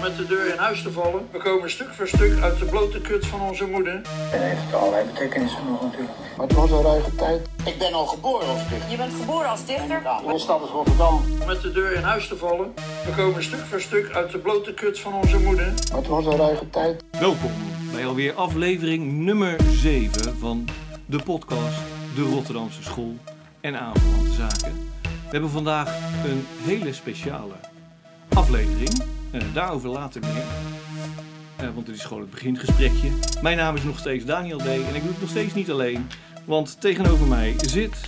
met de deur in huis te vallen. We komen stuk voor stuk uit de blote kut van onze moeder. En heeft allerlei betekenissen nog natuurlijk. Maar het was een ruige tijd. Ik ben al geboren als dichter. Je bent geboren als dichter? Mijn stad is Rotterdam. Met de deur in huis te vallen. We komen stuk voor stuk uit de blote kut van onze moeder. Maar het was een ruige tijd. Welkom bij alweer aflevering nummer 7 van de podcast De Rotterdamse School en aanverwante zaken. We hebben vandaag een hele speciale aflevering. Eh, daarover later meer. Eh, want het is gewoon het begingesprekje. Mijn naam is nog steeds Daniel D. En ik doe het nog steeds niet alleen. Want tegenover mij zit...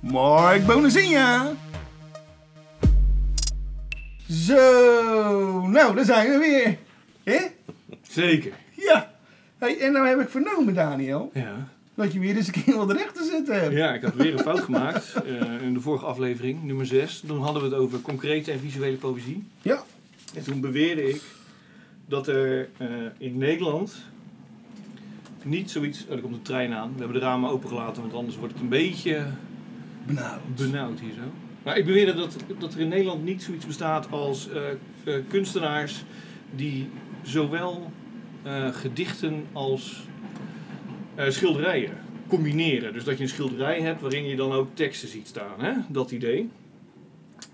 Mark Bonazinha. Zo, nou, daar zijn we weer. Hè? Zeker. Ja. Hey, en nou heb ik vernomen, Daniel, Ja. dat je weer eens een keer wat recht te zetten hebt. Ja, ik had weer een fout gemaakt. eh, in de vorige aflevering, nummer 6. Toen hadden we het over concrete en visuele poëzie. Ja. En toen beweerde ik dat er eh, in Nederland niet zoiets... Oh, er komt een trein aan. We hebben de ramen opengelaten, want anders wordt het een beetje Benauwd. benauwd hier zo. Maar ik beweerde dat, dat er in Nederland niet zoiets bestaat als eh, eh, kunstenaars die zowel gedichten als schilderijen combineren. Dus dat je een schilderij hebt waarin je dan ook teksten ziet staan. Hè? Dat idee.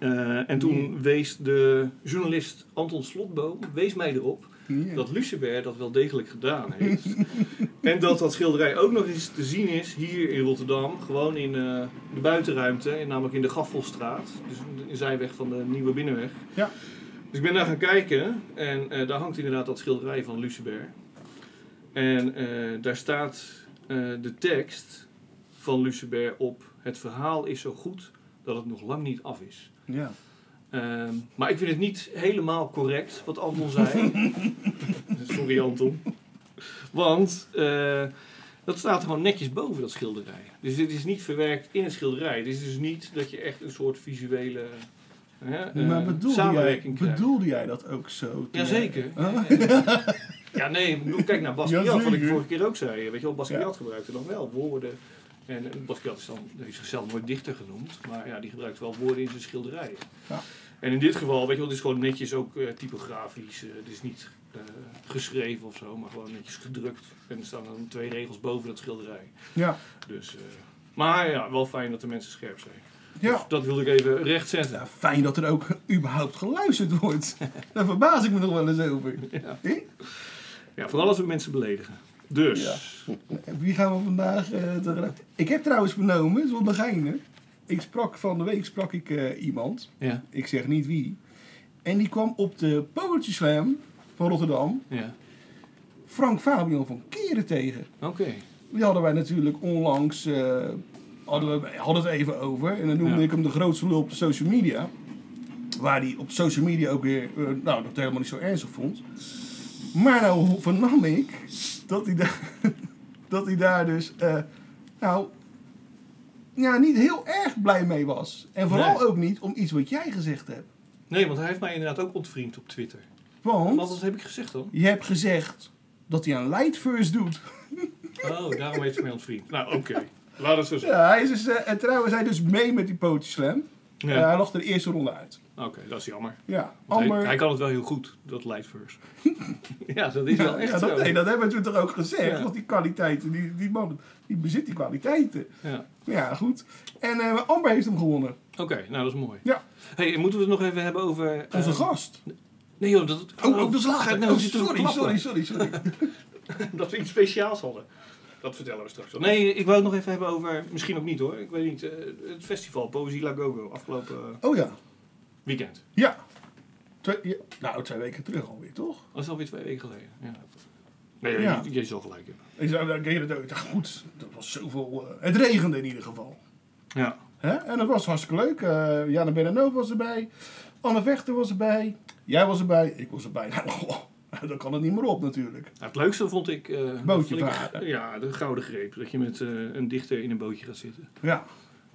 Eh, en toen wees de journalist Anton Slotboom wees mij erop dat Lucebert dat wel degelijk gedaan heeft. en dat dat schilderij ook nog eens te zien is hier in Rotterdam. Gewoon in eh, de buitenruimte, en namelijk in de Gaffelstraat. Dus in zijweg van de Nieuwe Binnenweg. Ja. Dus ik ben daar gaan kijken en eh, daar hangt inderdaad dat schilderij van Lucebert. En daar staat de tekst van Lucebert op. Het verhaal is zo goed dat het nog lang niet af is. Ja. Ehm, maar ik vind het niet helemaal correct wat Anton zei. Sorry Anton. Want eh, dat staat gewoon netjes boven dat schilderij. Dus dit is niet verwerkt in het schilderij. Dit is dus niet dat je echt een soort visuele hè, eh, maar bedoelde jij, samenwerking krijgt. bedoelde jij dat ook zo? Jazeker. Huh? Ja, nee, kijk naar Basquiat, Jazeker. wat ik vorige keer ook zei. Weet je wel, Basquiat Ja. gebruikte dan wel woorden. En eh, Basquiat is dan is zichzelf nooit dichter genoemd, maar ja, die gebruikt wel woorden in zijn schilderijen. Ja. En in dit geval, weet je wel, het is gewoon netjes ook eh, typografisch. eh, het is niet eh, geschreven of zo, maar gewoon netjes gedrukt. En er staan dan twee regels boven dat schilderij. Ja. Dus, eh, maar ja, wel fijn dat de mensen scherp zijn. Ja. Dus dat wilde ik even recht zetten. Nou, fijn dat er ook überhaupt geluisterd wordt. Daar verbaas ik me nog wel eens over. Ja. Ja, vooral als we mensen beledigen. Dus, Wie gaan we vandaag eh, te- Ik heb trouwens vernomen, zonder geinen. Ik sprak van de week sprak ik eh, iemand. ja, Ik zeg niet wie. En die kwam op de Poetry Slam van Rotterdam. ja. Frank Fabian van Keren tegen. Oké. Die hadden wij natuurlijk onlangs. eh, hadden we hadden het even over. En dan noemde Ja. ik hem de grootste lul op de social media. Waar hij op social media ook weer. eh, nou, dat helemaal niet zo ernstig vond. Maar nou vernam ik. Dat hij daar. dat hij daar dus. eh, nou. Ja, niet heel erg blij mee was. En vooral Nee. ook niet om iets wat jij gezegd hebt. Nee, want hij heeft mij inderdaad ook ontvriend op Twitter. Want Wat heb ik gezegd dan? je hebt gezegd dat hij een light first doet. Oh, daarom heeft hij mij ontvriend. Nou, oké. Laat het zo zijn. Ja, hij is dus, eh, en trouwens, hij dus mee met die Poetry Slam. Ja. Eh, hij lag er de eerste ronde uit. Oké, dat is jammer. Ja, Hij, Amber. hij kan het wel heel goed, dat light first. ja, dat is wel echt ja, dat, zo. nee, dat hebben we toen toch ook gezegd. Want die kwaliteiten, die, die man, die bezit die kwaliteiten. Ja. Ja, goed. En eh, Amber heeft hem gewonnen. Oké, nou dat is mooi. Ja. Hey, moeten we het nog even hebben over... Onze eh, gast. Nee joh, dat... Oh, oh, dat is. Ga ik nou Oh, sorry, sorry, sorry, sorry. Dat we iets speciaals hadden. Dat vertellen we straks wel. Nee, ik wou het nog even hebben over... Misschien ook niet hoor. Ik weet niet. eh, het festival Poëzie La Gogo. Afgelopen Oh ja. Weekend. Ja. Twee, ja. Nou, twee weken terug alweer, toch? Dat is alweer twee weken geleden. Ja. Nee, Ja. je, je zal gelijk hebben. Ik. Ja, goed, dat was zoveel. eh, het regende in ieder geval. Ja. Hè? En dat was hartstikke leuk. Eh Jana Bernano was erbij. Anne Vechter was erbij. Jij was erbij. Ik was erbij. Nou, dan kan het niet meer op natuurlijk. Nou, het leukste vond ik... eh, Bootje varen. Ja, de gouden greep. Dat je met eh, een dichter in een bootje gaat zitten. Ja.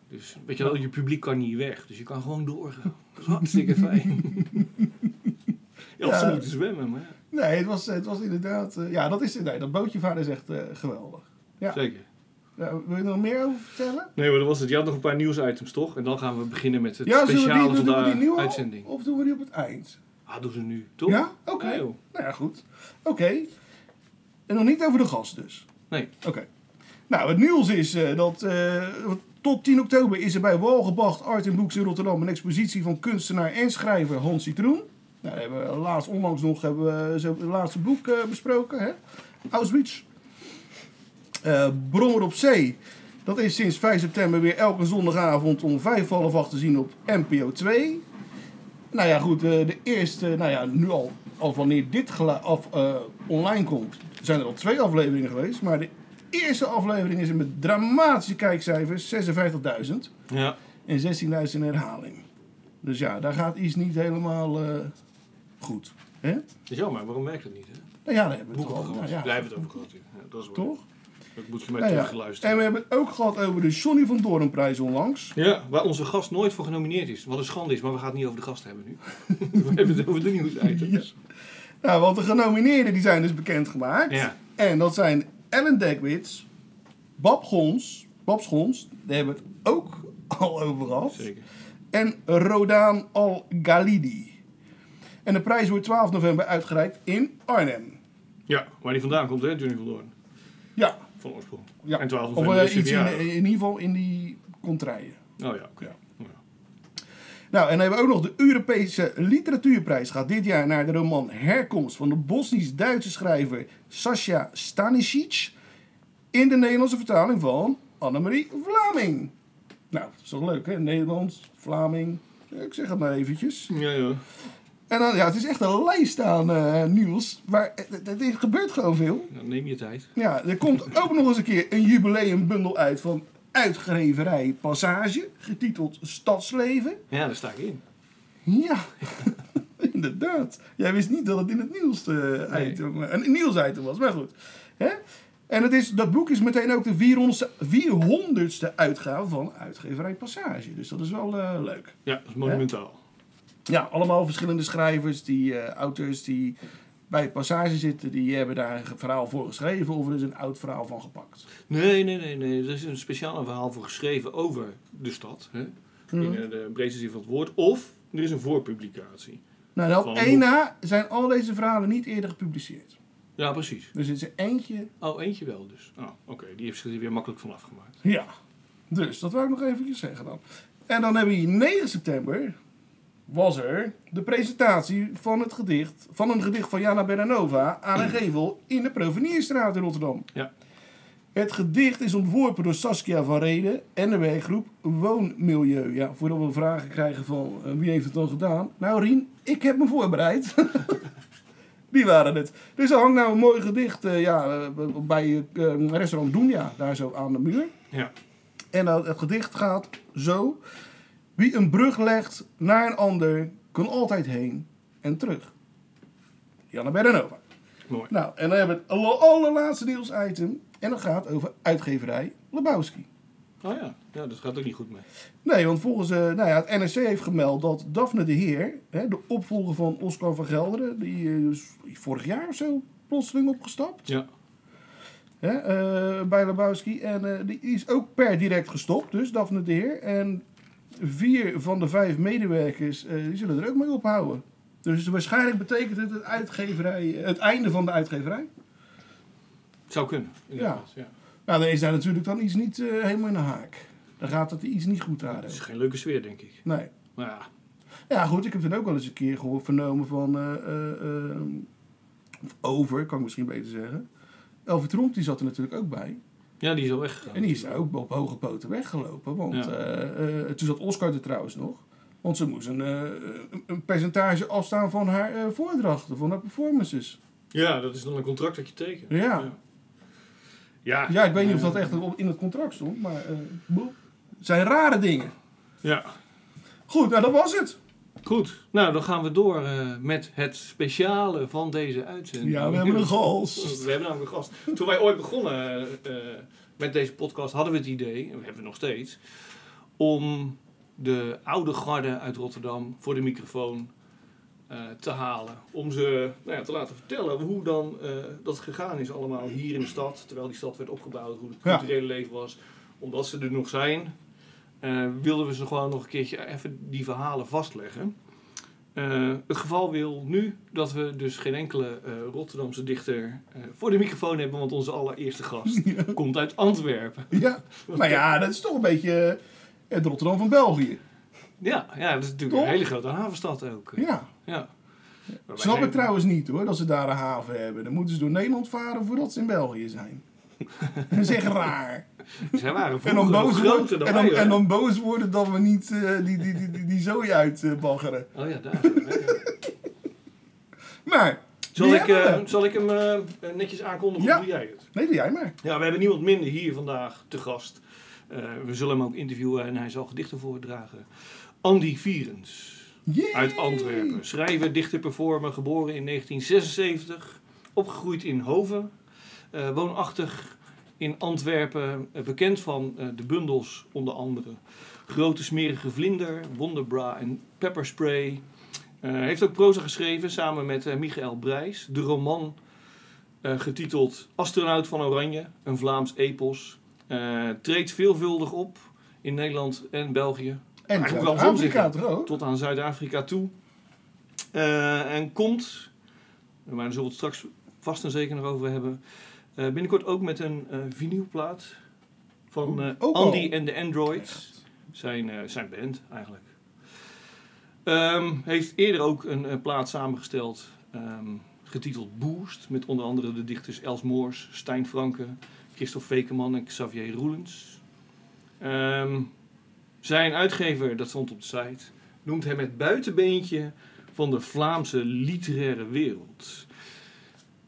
Dus weet je wel, je publiek kan niet weg. Dus je kan gewoon doorgaan. Dat is hartstikke fijn. ja, of ze Ja. moeten zwemmen, maar ja. Nee, het was, het was inderdaad... eh, ja, dat is nee, dat bootje varen is echt eh, geweldig. Ja. Zeker. Ja, wil je er nog meer over vertellen? Nee, maar dat was het. Je had nog een paar nieuwsitems, toch? En dan gaan we beginnen met het ja, speciale van de uitzending. Of doen we die op het eind? Ah, doen ze nu, toch? Ja? Oké. Ja. Nou ja, goed. Oké. En nog niet over de gast dus. Nee. Oké. Nou, het nieuws is eh, dat tot 10 oktober is er bij Walgebacht Art in Books in Rotterdam een expositie van kunstenaar en schrijver Hans Citroen. Nou, we hebben laatst, onlangs nog hebben we zijn laatste boek eh, besproken, hè? Auschwitz. Eh Brommer op Zee. Dat is sinds 5 september weer elke zondagavond om 5 half acht te zien op NPO 2. Nou ja, goed, eh, de eerste, nou ja, nu al, al wanneer dit af, online komt, zijn er al twee afleveringen geweest. Maar de eerste aflevering is met dramatische kijkcijfers, 56.000 Ja. en 16.000 in herhaling. Dus ja, daar gaat iets niet helemaal eh, goed. Hè? Dat is jammer, waarom werkt dat niet? Hè? Nou ja, daar hebben we het over. gehad. Nou, ja. Blijf het over gehad. Ja, dat is waar. Toch? Dat moet je mij Nou ja. En we hebben het ook gehad over de Johnny van Doornprijs onlangs. Ja, waar onze gast nooit voor genomineerd is. Wat een schande is, maar we gaan het niet over de gast hebben nu. we hebben het over de nieuwsitems. Nou, want de genomineerden die zijn dus bekendgemaakt. Ja. En dat zijn Ellen Dekwits, Bab Gons, Bab Schons, daar hebben we het ook al over gehad. Zeker. En Rodaan Al-Ghalidi. En de prijs wordt 12 november uitgereikt in Arnhem. Ja, waar die vandaan komt, hè, Johnny van Doorn. Ja, Van oorsprong. ja. En 12 of november eh, iets in, in ieder geval in die contraien. Oh ja, oké. Ja. Nou, en dan hebben we ook nog de Europese Literatuurprijs. Gaat dit jaar naar de roman Herkomst van de Bosnisch-Duitse schrijver Sascha Stanisic. In de Nederlandse vertaling van Annemarie Vlaming. Nou, dat is toch leuk hè? Nederlands, Vlaming. Ik zeg het maar eventjes. Ja, ja. En dan, ja, het is echt een lijst aan eh, nieuws. Maar het, er gebeurt gewoon veel. Nou, neem je tijd. Ja, er komt ook nog eens een keer een jubileumbundel uit van uitgeverij Passage. Getiteld Stadsleven. Ja, daar sta ik in. Ja, inderdaad. Jij wist niet dat het in het nieuws eh, item, een nieuwsitem was, maar goed. Hè? En het is, dat boek is meteen ook de 400ste, 400ste uitgave van uitgeverij Passage. Dus dat is wel eh, leuk. Ja, dat is monumentaal. Ja, allemaal verschillende schrijvers, die, eh, auteurs die bij Passage zitten, die hebben daar een verhaal voor geschreven of er is een oud verhaal van gepakt. Nee, nee, nee, nee. Er is een speciaal verhaal voor geschreven over de stad. Hè? In eh, de breedste zin van het woord. Of er is een voorpublicatie. Nou, dan op één na zijn al deze verhalen niet eerder gepubliceerd. Ja, precies. Dus er is er eentje Oh, eentje wel dus. Oh, oké. Die heeft zich er weer makkelijk van afgemaakt. Ja, dus dat wou ik nog eventjes zeggen dan. En dan hebben we hier 9 september, was er de presentatie van het gedicht, van een gedicht van Jana Beranova aan een gevel in de Provenierstraat in Rotterdam. Ja. Het gedicht is ontworpen door Saskia van Reden en de werkgroep Woonmilieu. Ja, voordat we vragen krijgen van eh, wie heeft het dan gedaan. Nou Rien, ik heb me voorbereid. Die waren het. Dus er hangt nou een mooi gedicht eh, ja, eh, bij restaurant Doenja, daar zo aan de muur. Ja. En dan het gedicht gaat zo. Wie een brug legt naar een ander, kan altijd heen en terug. Janne Berenova. Mooi. Nou, en dan hebben we het aller- allerlaatste nieuwsitem. En dat gaat over uitgeverij Lebowski. Oh ja. ja, dat gaat ook niet goed mee. Nee, want volgens eh, nou ja, het NRC heeft gemeld dat Daphne de Heer, hè, de opvolger van Oscar van Gelderen, die is vorig jaar of zo plotseling opgestapt. Ja. Hè, eh, bij Lebowski. En die is ook per direct gestopt, dus Daphne de Heer. En vier van de vijf medewerkers eh, die zullen er ook mee ophouden. Dus waarschijnlijk betekent het het, uitgeverij, het einde van de uitgeverij. Het zou kunnen. Ja. Nou, dan is daar natuurlijk dan iets niet eh, helemaal in de haak. Dan gaat het iets niet goed aan. Het is geen leuke sfeer, denk ik. Nee. Maar ja. Ja, goed, ik heb toen ook wel eens een keer gehoord, vernomen van. of over, kan ik misschien beter zeggen. Elver Tromp die zat er natuurlijk ook bij. Ja, die is al weggegaan. En die is ook op hoge poten weggelopen. Want Ja. eh, eh, toen zat Oscar er trouwens nog. Want ze moest een, eh, een, een percentage afstaan van haar eh, voordrachten, van haar performances. Ja, dat is dan een contract dat je tekent. Ja. Ja, ja. Ik weet niet of dat echt in het contract stond, maar eh, boe. het zijn rare dingen. Ja. Goed, nou dat was het. Goed, nou dan gaan we door eh, met het speciale van deze uitzending. Ja, we hebben een gast. We hebben namelijk een gast. Toen wij ooit begonnen eh, eh, met deze podcast hadden we het idee, en we hebben het nog steeds, om de oude garde uit Rotterdam voor de microfoon te halen. Om ze nou ja, te laten vertellen hoe dan dat gegaan is allemaal hier in de stad, terwijl die stad werd opgebouwd, hoe het Ja. culturele leven was. Omdat ze er nog zijn, eh, wilden we ze gewoon nog een keertje even die verhalen vastleggen. Eh, het geval wil nu dat we dus geen enkele eh, Rotterdamse dichter voor de microfoon hebben, want onze allereerste gast komt uit Antwerpen. Ja, maar ja, dat is toch een beetje het Rotterdam van België. Ja, ja dat is natuurlijk Toch? een hele grote havenstad ook. Ja. Ja. Snap ik trouwens niet hoor, dat ze daar een haven hebben. Dan moeten ze door Nederland varen voordat ze in België zijn. Dat is echt raar. Zij waren En dan, boos groter worden, dan en, wij, dan, en dan boos worden dat we niet eh, die, die, die, die, die zooi uitbaggeren. Oh ja, daar. Maar, Zal, ik, eh, zal ik hem eh, netjes aankondigen Ja. of doe jij het? Nee, doe jij maar. Ja, we hebben niemand minder hier vandaag te gast. Eh, we zullen hem ook interviewen en hij zal gedichten voordragen. Andy Vierens Yay! uit Antwerpen. Schrijver, dichter, performer, geboren in 1976. Opgegroeid in Hoven. Eh, woonachtig in Antwerpen. eh, bekend van eh, de bundels onder andere. Grote smerige vlinder, Wonderbra en Pepperspray. Heeft ook proza geschreven samen met Michael Brijs. De roman getiteld Astronaut van Oranje, een Vlaams epos. Treedt veelvuldig op in Nederland en België. En Zuid-Afrika ook? Tot aan Zuid-Afrika toe. En komt, maar daar zullen we het straks vast en zeker nog over hebben. Eh, binnenkort ook met een eh vinylplaat van eh. Andy en de Androids. Zijn, zijn band eigenlijk. Ehm, heeft eerder ook een, plaat samengesteld ehm, getiteld Boost. Met onder andere de dichters Els Moors, Stijn Franke, Christophe Vekeman en Xavier Roelens. Ehm, zijn uitgever, dat stond op de site, noemt hem het buitenbeentje van de Vlaamse literaire wereld.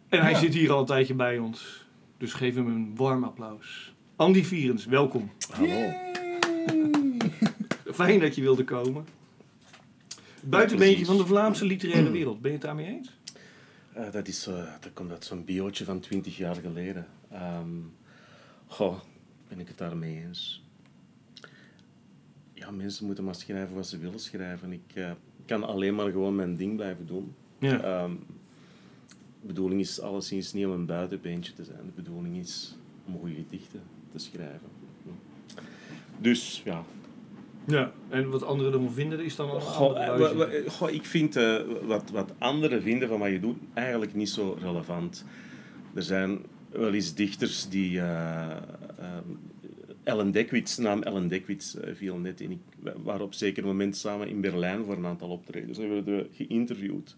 En hij Ja. zit hier al een tijdje bij ons. Dus geef hem een warm applaus. Andy Vierens, welkom. Yay! Fijn dat je wilde komen. Buitenbeentje van de Vlaamse literaire wereld. Ben je het daarmee eens? Eh, dat, is, eh, dat komt uit zo'n biootje van 20 jaar geleden. Ehm goh, ben ik het daarmee eens? Ja, mensen moeten maar schrijven wat ze willen schrijven. Ik eh, kan alleen maar gewoon mijn ding blijven doen. Ja. Ehm, de bedoeling is alleszins niet om een buitenbeentje te zijn. De bedoeling is om goede gedichten te schrijven. Dus ja, ja. En wat anderen ervan vinden is dan Goh, andere eh, goh, ik vind eh, wat, wat anderen vinden van wat je doet eigenlijk niet zo relevant. Er zijn wel eens dichters die. eh, eh, Ellen Dekwits, naam Ellen Dekwits viel net in. Ik, we waren op een zeker moment samen in Berlijn voor een aantal optredens. En we werden geïnterviewd.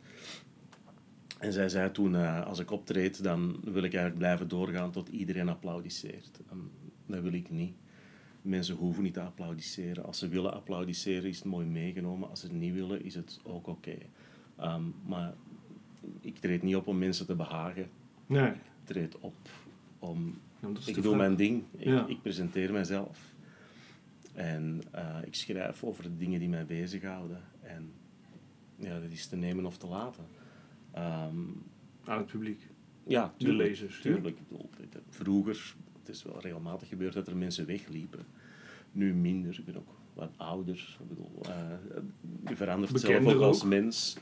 En zij zei toen, eh, als ik optreed, dan wil ik eigenlijk blijven doorgaan tot iedereen applaudisseert. En dat wil ik niet. Mensen hoeven niet te applaudisseren. Als ze willen applaudisseren, is het mooi meegenomen. Als ze het niet willen, is het ook oké. Ehm, maar ik treed niet op om mensen te behagen. Nee. Ik treed op om... Ja, Ik doe vraag. mijn ding. Ik, Ja. ik presenteer mezelf. En eh, ik schrijf over de dingen die mij bezighouden. En ja, dat is te nemen of te laten. Ehm, Aan het publiek. ja, De lezers, ja. Tuurlijk. Bedoel, het- vroeger, het is wel regelmatig gebeurd dat er mensen wegliepen. Nu minder. Ik ben ook wat ouder. Ik bedoel, eh, je verandert zelf ook als ook. mens.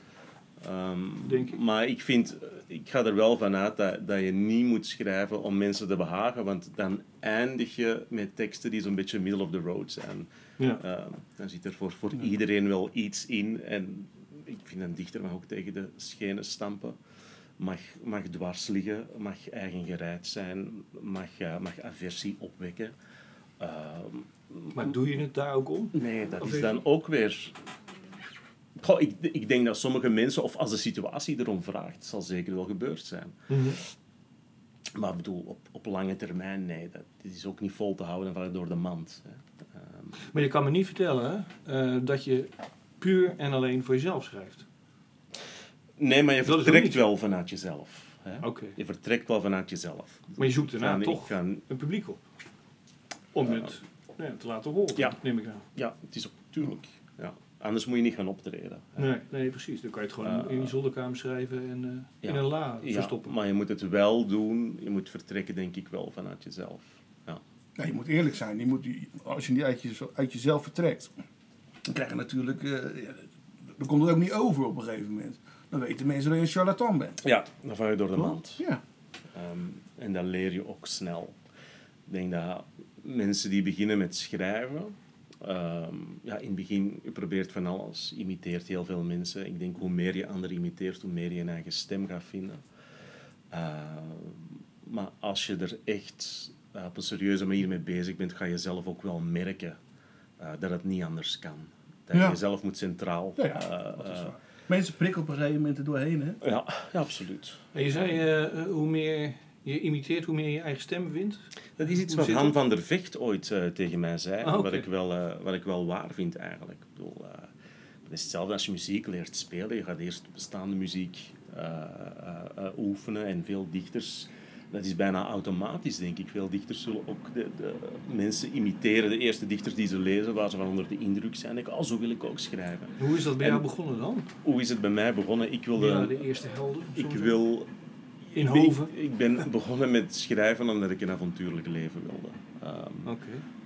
Ehm, Denk ik. Maar ik vind, eh, ik ga er wel vanuit dat, dat je niet moet schrijven om mensen te behagen, want dan eindig je met teksten die zo'n beetje middle of the road zijn. Ja. Ehm, dan zit er voor, voor iedereen wel iets in. En ik vind een dichter mag ook tegen de schenen stampen. Mag, mag dwars liggen, mag eigen gereid zijn, mag, eh, mag aversie opwekken. Ehm, Maar doe je het daar ook om? nee, dat Of is dan ook weer... Goh, ik, ik denk dat sommige mensen, of als de situatie erom vraagt, zal zeker wel gebeurd zijn. Maar ik bedoel, op, op lange termijn, nee, dat dit is ook niet vol te houden van door de mand. Hè. Ehm, Maar je kan me niet vertellen hè, eh, dat je puur en alleen voor jezelf schrijft. Nee, maar je Dat vertrekt wel vanuit jezelf. Hè? Oké. Je vertrekt wel vanuit jezelf. Maar je zoekt daarna toch ga- een publiek op. Om het ja, te laten horen, Ja. neem ik aan. ja, het is ook tuurlijk. Ja. Anders moet je niet gaan optreden. hè. Nee, nee, precies. Dan kan je het gewoon Eh, in je zolderkamer schrijven en eh, ja. in een la Ja, verstoppen. maar je moet het wel doen. Je moet vertrekken, denk ik, wel vanuit jezelf. Ja. Ja, je moet eerlijk zijn. Je moet, als je niet uit, je, uit jezelf vertrekt, dan krijg je natuurlijk. ja, dan komt het ook niet over op een gegeven moment. Dan weten mensen dat je een charlatan bent. ja, dan val je door de mand. Ja. Ehm, en dan leer je ook snel. Ik denk dat mensen die beginnen met schrijven, Ehm, ja, in het begin, je probeert van alles, imiteert heel veel mensen. Ik denk, hoe meer je anderen imiteert, hoe meer je een eigen stem gaat vinden. Ehm, maar als je er echt eh, op een serieuze manier mee bezig bent, ga je zelf ook wel merken eh, dat het niet anders kan. Dat Ja. je zelf moet centraal. Ja, ja, eh, dat is eh, waar. Mensen prikkelen op een gegeven moment er doorheen, hè? ja, ja, absoluut. En je zei, hoe meer je imiteert, hoe meer je eigen stem wint. Dat is iets Hoe wat Han van der Vecht ooit eh, tegen mij zei. Ah, wat, ik wel, eh, wat ik wel waar vind eigenlijk. Ik bedoel, eh, het is hetzelfde als je muziek leert spelen. Je gaat eerst bestaande muziek eh, eh, eh, oefenen en veel dichters. Dat is bijna automatisch, denk ik. Veel dichters zullen ook de, de mensen imiteren. De eerste dichters die ze lezen, waar ze van onder de indruk zijn. Ik, oh, zo wil ik ook schrijven. Hoe is dat bij En- jou begonnen dan? Hoe is het bij mij begonnen? Ik Wie waren wilde... de eerste helden? Ik wil In ik, Hoven? ik ben begonnen met schrijven omdat ik een avontuurlijk leven wilde. Ehm, Oké.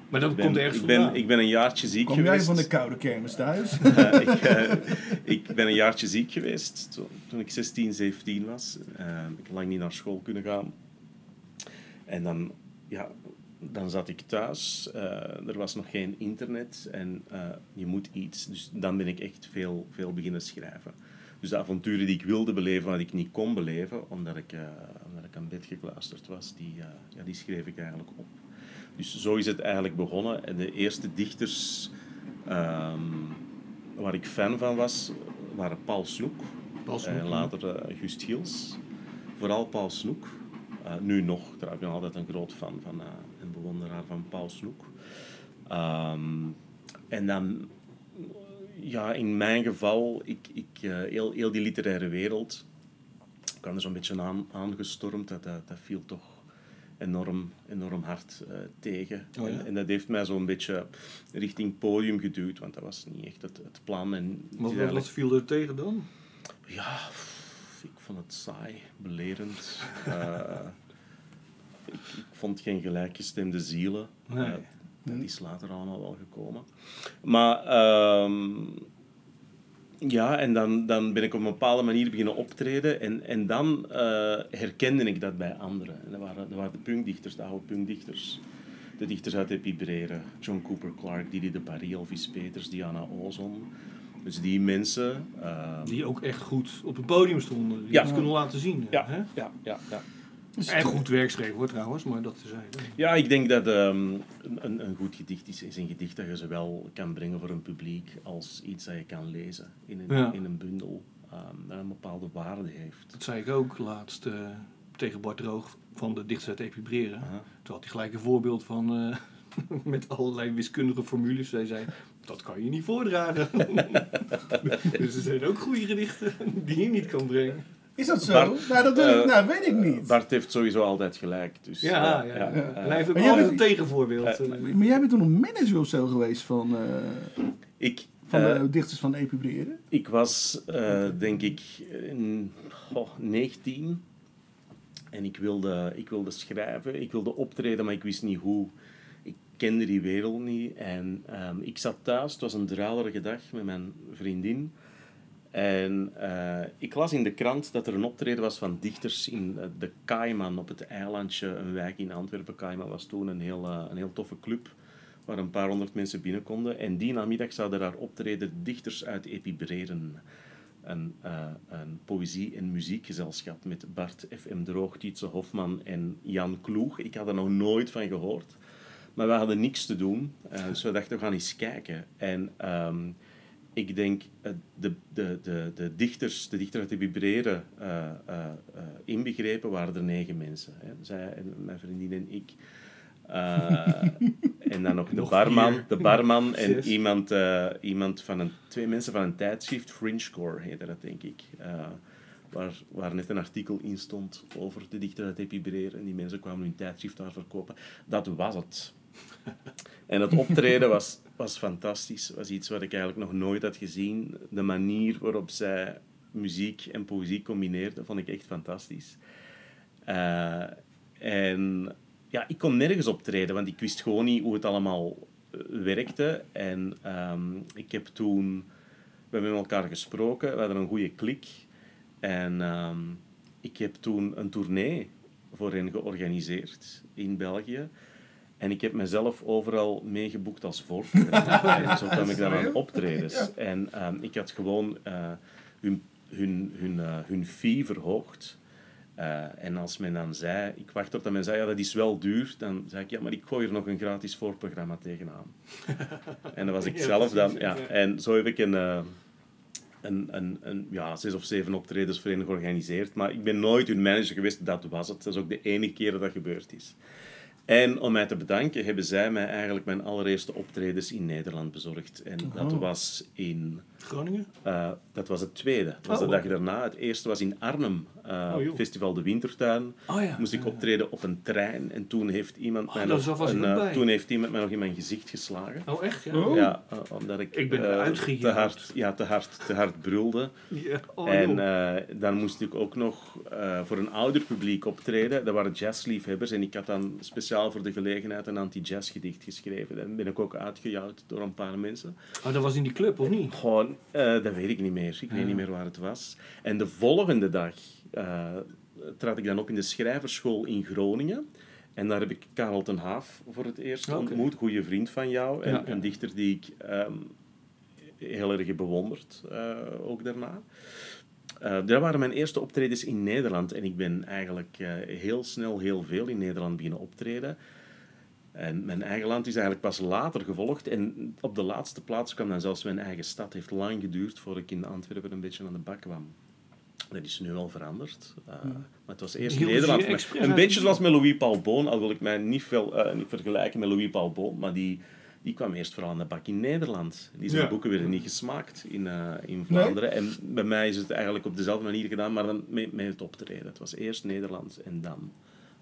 Maar dat ik ben, komt ergens ik ben, vandaan. ik ben een jaartje ziek Kom jij geweest. van de koude kermis thuis? Eh, ik, eh, ik ben een jaartje ziek geweest toen, toen ik 16, 17 was. Eh, ik heb lang niet naar school kunnen gaan. En dan, ja, dan zat ik thuis. Eh, er was nog geen internet en eh, je moet iets. Dus dan ben ik echt veel, veel beginnen schrijven. Dus de avonturen die ik wilde beleven, wat ik niet kon beleven, omdat ik, eh, omdat ik aan bed gekluisterd was, die, ja, die schreef ik eigenlijk op. Dus zo is het eigenlijk begonnen. En de eerste dichters ehm, waar ik fan van was, waren Paul Snoek Paul Snoek, en later Gust Hiels. Vooral Paul Snoek. Eh, nu nog, daar ben ik altijd een groot fan van eh, en bewonderaar van Paul Snoek. Ehm, en dan, ja, in mijn geval, ik, ik, eh, heel, heel die literaire wereld, ik kwam er zo'n beetje aan, aangestormd. Dat, dat, dat viel toch enorm, enorm hard tegen. Oh ja? en, en dat heeft mij zo'n beetje richting podium geduwd, want dat was niet echt het, het plan. En is Wat, wat, viel er tegen dan? ja, vond het saai, belerend. Eh, ik, ik vond geen gelijkgestemde zielen. Nee. Eh, dat is later allemaal wel gekomen. Maar ehm, ja, en dan, dan ben ik op een bepaalde manier beginnen optreden. En, en dan eh, herkende ik dat bij anderen. En dat waren, dat waren de punkdichters, de oude punkdichters. De dichters uit Epibreren, John Cooper Clarke, Didi de Paris, Elvis Peters, Diana Ozon. Dus die mensen... ehm, Die ook echt goed op het podium stonden. Die Ja. het kunnen laten zien. Ja, Hè? ja, ja, ja. En goed werk schreven hoor trouwens, maar dat te zijn. Ja, ik denk dat ehm, een, een goed gedicht is, is een gedicht dat je zowel kan brengen voor een publiek als iets dat je kan lezen in een, Ja. in een bundel ehm, dat een bepaalde waarde heeft. Dat zei ik ook laatst eh, tegen Bart Droog van de dichters uit Epibreren. Aha. Toen had hij gelijk een voorbeeld van eh, met allerlei wiskundige formules. Hij zei, dat kan je niet voordragen. dus er zijn ook goede gedichten die je niet kan brengen. Is dat zo? Bart, nou, dat weet ik- eh, nou, weet ik niet. Bart heeft sowieso altijd gelijk. Dus, Ja, eh, ja, ja. eh, En hij heeft ook Maar jij altijd een tegenvoorbeeld. Maar jij bent toen een manager of zo geweest van, eh, ik, van eh, de dichters van Epibreren? Ik was, eh, denk ik, in, oh, 19. En ik wilde, ik wilde schrijven, ik wilde optreden, maar ik wist niet hoe. Kende die wereld niet. En ehm, ik zat thuis, het was een druilerige dag met mijn vriendin. En eh, ik las in de krant dat er een optreden was van dichters in eh, de Kaiman op het eilandje, een wijk in Antwerpen. Kaiman was toen een heel, eh, een heel toffe club waar een paar honderd mensen binnen konden. En die namiddag zouden daar optreden dichters uit Epibreren. Een, een poëzie- en muziekgezelschap met Bart F.M. Droog, Tietse Hofman en Jan Kloeg. Ik had er nog nooit van gehoord. Maar we hadden niks te doen, eh, dus we dachten, we gaan eens kijken. En ehm, ik denk, eh, de, de, de, de dichters, de dichter uit Epibreren eh, eh, inbegrepen, waren er negen mensen. Hè. Zij en mijn vriendin en ik. En dan nog de Nog barman, vier. de barman en Zes. iemand, iemand van een, twee mensen van een tijdschrift, Fringecore heette dat denk ik. Waar, waar net een artikel in stond over de dichter uit Epibreren. En die mensen kwamen hun tijdschrift daar verkopen. Dat was het. En het optreden was, was fantastisch. was iets wat ik eigenlijk nog nooit had gezien. De manier waarop zij muziek en poëzie combineerden, vond ik echt fantastisch. Eh, en ja, ik kon nergens optreden, want ik wist gewoon niet hoe het allemaal eh, werkte. En ehm, ik heb toen... We hebben met elkaar gesproken, we hadden een goede klik. En ehm, ik heb toen een tournee voor hen georganiseerd in België. En ik heb mezelf overal meegeboekt als voorprogramma. en zo kwam ik dan aan optredens. En ehm, ik had gewoon eh, hun, hun, hun, eh, hun fee verhoogd. Eh, en als men dan zei, ik wacht tot dat men zei, ja, dat is wel duur, dan zei ik, ja, maar ik gooi er nog een gratis voorprogramma tegenaan. en dat was ik zelf dan, ja. En zo heb ik een, een, een, een ja, zes of zeven optredens voor hen georganiseerd. Maar ik ben nooit hun manager geweest, dat was het. Dat is ook de enige keer dat dat gebeurd is. En om mij te bedanken hebben zij mij eigenlijk mijn allereerste optredens in Nederland bezorgd. En dat was in... Groningen? eh, dat was het tweede. Dat was Oh, de dag oké. daarna. Het eerste was in Arnhem. eh, Oh. Festival De Wintertuin. Oh ja. Moest ik optreden op een trein. En toen heeft iemand, mij, Oh, nog een, eh, toen heeft iemand mij nog in mijn gezicht geslagen. Oh, echt? Ja. Oh. Ja, omdat ik, Ik ben te hard, ja, te hard, te hard brulde. Ja. Oh, en eh, dan moest ik ook nog eh, voor een ouder publiek optreden. Dat waren jazzliefhebbers. En ik had dan speciaal voor de gelegenheid een anti-jazz gedicht geschreven. Dan ben ik ook uitgejouwd door een paar mensen. oh, dat was in die club, of niet? Gewoon, eh, dat weet ik niet meer. Ik weet niet meer waar het was. En de volgende dag eh trad ik dan op in de schrijverschool in Groningen. En daar heb ik Karel ten Haaf voor het eerst ontmoet. Goede vriend van jou. En Ja, ja. een dichter die ik ehm, heel erg heb bewonderd, eh, ook daarna. Eh dat waren mijn eerste optredens in Nederland. En ik ben eigenlijk eh, heel snel heel veel in Nederland beginnen optreden. En mijn eigen land is eigenlijk pas later gevolgd. En op de laatste plaats kwam dan zelfs mijn eigen stad. Het heeft lang geduurd voordat ik in Antwerpen een beetje aan de bak kwam. Dat is nu al veranderd. Uh, Maar het was eerst ze Nederland. Een beetje zoals met Louis Paul Boon. Al wil ik mij niet, veel, eh, niet vergelijken met Louis Paul Boon. Maar die, die kwam eerst vooral aan de bak in Nederland. Die zijn Ja. boeken werden niet gesmaakt in, eh, in Vlaanderen. En bij mij is het eigenlijk op dezelfde manier gedaan. Maar dan met, met het optreden. Het was eerst Nederland en dan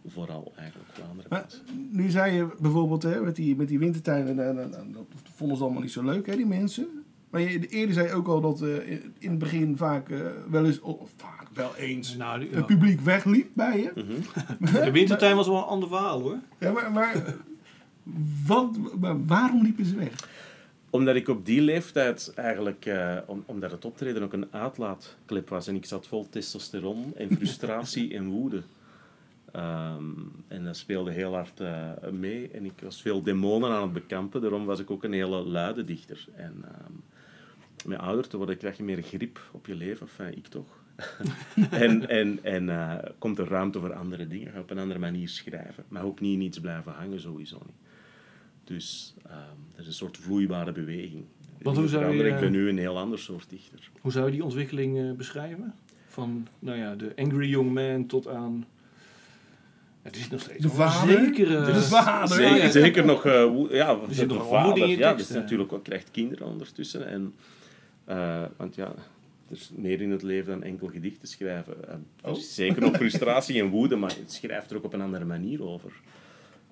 vooral eigenlijk Vlaanderen. Maar nu zei je bijvoorbeeld hè, met, die, met die wintertuin, en, en, en- en dat vonden ze allemaal niet zo leuk, hè, die mensen. Maar je, eerder zei je ook al dat eh, in het begin vaak eh, wel eens, of vaak wel eens, Nou, die- ja. het publiek wegliep bij je. Mhm. De wintertuin was wel een ander verhaal, hoor. Ja, maar, maar, wat, waarom liepen ze weg? Omdat ik op die leeftijd eigenlijk, eh, om, omdat het optreden ook een uitlaatklep was en ik zat vol testosteron en frustratie en woede. Ehm, en dat speelde heel hard eh, mee en ik was veel demonen aan het bekampen, daarom was ik ook een hele luide dichter. En ehm, met ouder te worden krijg je meer grip op je leven, enfin, ik toch. en en, en eh, komt er ruimte voor andere dingen, ga op een andere manier schrijven. Maar ook niet in iets blijven hangen, sowieso niet. Dus ehm dat is een soort vloeibare beweging. Want hoe zou je. Ik ben eh, nu een heel ander soort dichter. Hoe zou je die ontwikkeling eh, beschrijven? Van, nou ja, de angry young man tot aan... Het is nog steeds De vader? zekere... De vader, Zeker, ja. zeker nog, eh, hoe- ja, zit de nog vader, moeding in je ja, dat is teksten. natuurlijk ook, krijgt kinderen ondertussen. En, eh, want ja, er is meer in het leven dan enkel gedichten schrijven. Er Oh. is zeker nog frustratie en woede, maar het schrijft er ook op een andere manier over.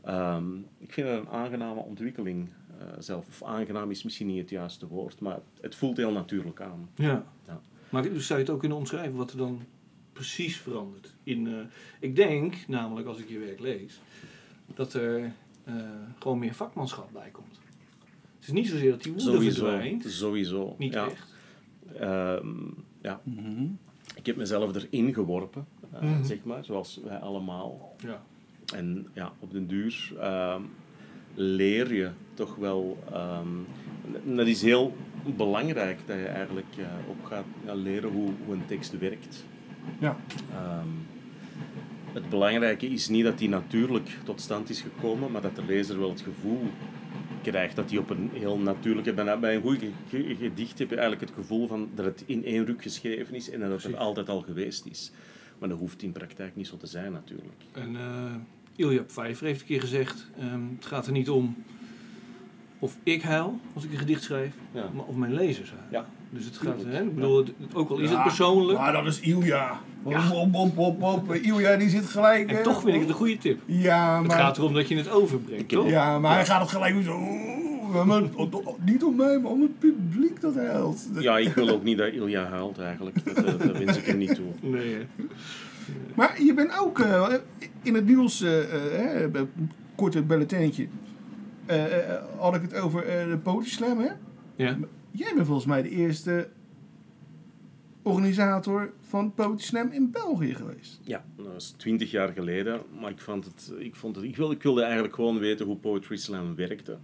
Ehm, ik vind het een aangename ontwikkeling eh, zelf. Of aangenaam is misschien niet het juiste woord, maar het voelt heel natuurlijk aan. Ja. Ja. Maar dus zou je het ook kunnen omschrijven wat er dan precies verandert? In, eh, ik denk, namelijk als ik je werk lees, dat er eh, gewoon meer vakmanschap bij komt. Het is niet zozeer dat die woede Sowieso. verdwijnt. Sowieso. Niet ja. echt. Ehm, ja. Ik heb mezelf erin geworpen, Mhm. zeg maar, zoals wij allemaal. Ja. En ja, op den duur ehm, leer je toch wel. ehm, en dat is heel belangrijk dat je eigenlijk eh, ook gaat ja, leren hoe, hoe een tekst werkt. Ja. Ehm, het belangrijke is niet dat die natuurlijk tot stand is gekomen, maar dat de lezer wel het gevoel krijgt dat hij op een heel natuurlijke... Bij bij een goed ge- ge- gedicht heb je eigenlijk het gevoel van dat het in één ruk geschreven is en dat het er altijd al geweest is. Maar dat hoeft in praktijk niet zo te zijn natuurlijk. En eh Ilja Pfeiffer heeft een keer gezegd, ehm, het gaat er niet om of ik huil als ik een gedicht schrijf, Ja. maar of mijn lezers huilen. Ja. Dus het gaat, hè, ik bedoel, het- ook al is Ja, het persoonlijk, Maar dat is Ilja. Ja. Ilja die zit gelijk... en eh, toch vind ik het een goede tip. Ja, Het maar... gaat erom dat je het overbrengt, toch? Ja, maar hij gaat het gelijk weer zo... oeh, maar- niet om mij, maar om het publiek dat huilt. Ja, ik wil ook niet dat Ilja huilt eigenlijk. Dat, dat, dat wens ik hem niet toe. Nee, hè. Maar je bent ook eh, in het nieuws, eh, eh, een korte bulletintje, eh, eh, had ik het over eh, de Poetry Slam, hè? ja. Jij bent volgens mij de eerste organisator van Poetry Slam in België geweest. Ja, dat was twintig jaar geleden. Maar ik, vond het, ik, vond het, ik, wilde, ik wilde eigenlijk gewoon weten hoe Poetry Slam werkte.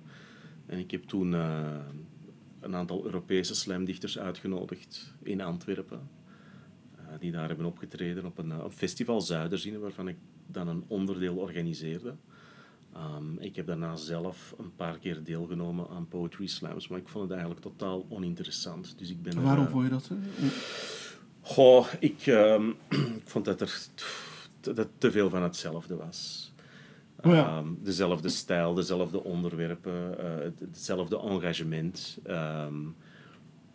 En ik heb toen eh, een aantal Europese slamdichters uitgenodigd in Antwerpen. Eh, die daar hebben opgetreden op een, eh, een festival Zuiderzine, waarvan ik dan een onderdeel organiseerde. Ehm, ik heb daarna zelf een paar keer deelgenomen aan Poetry Slams, maar ik vond het eigenlijk totaal oninteressant. Dus ik ben er, Waarom eh, vond je dat? zo? Goh, ik, ehm, ik vond dat er dat te veel van hetzelfde was. Oh ja. Ehm, dezelfde stijl, dezelfde onderwerpen, het- hetzelfde engagement.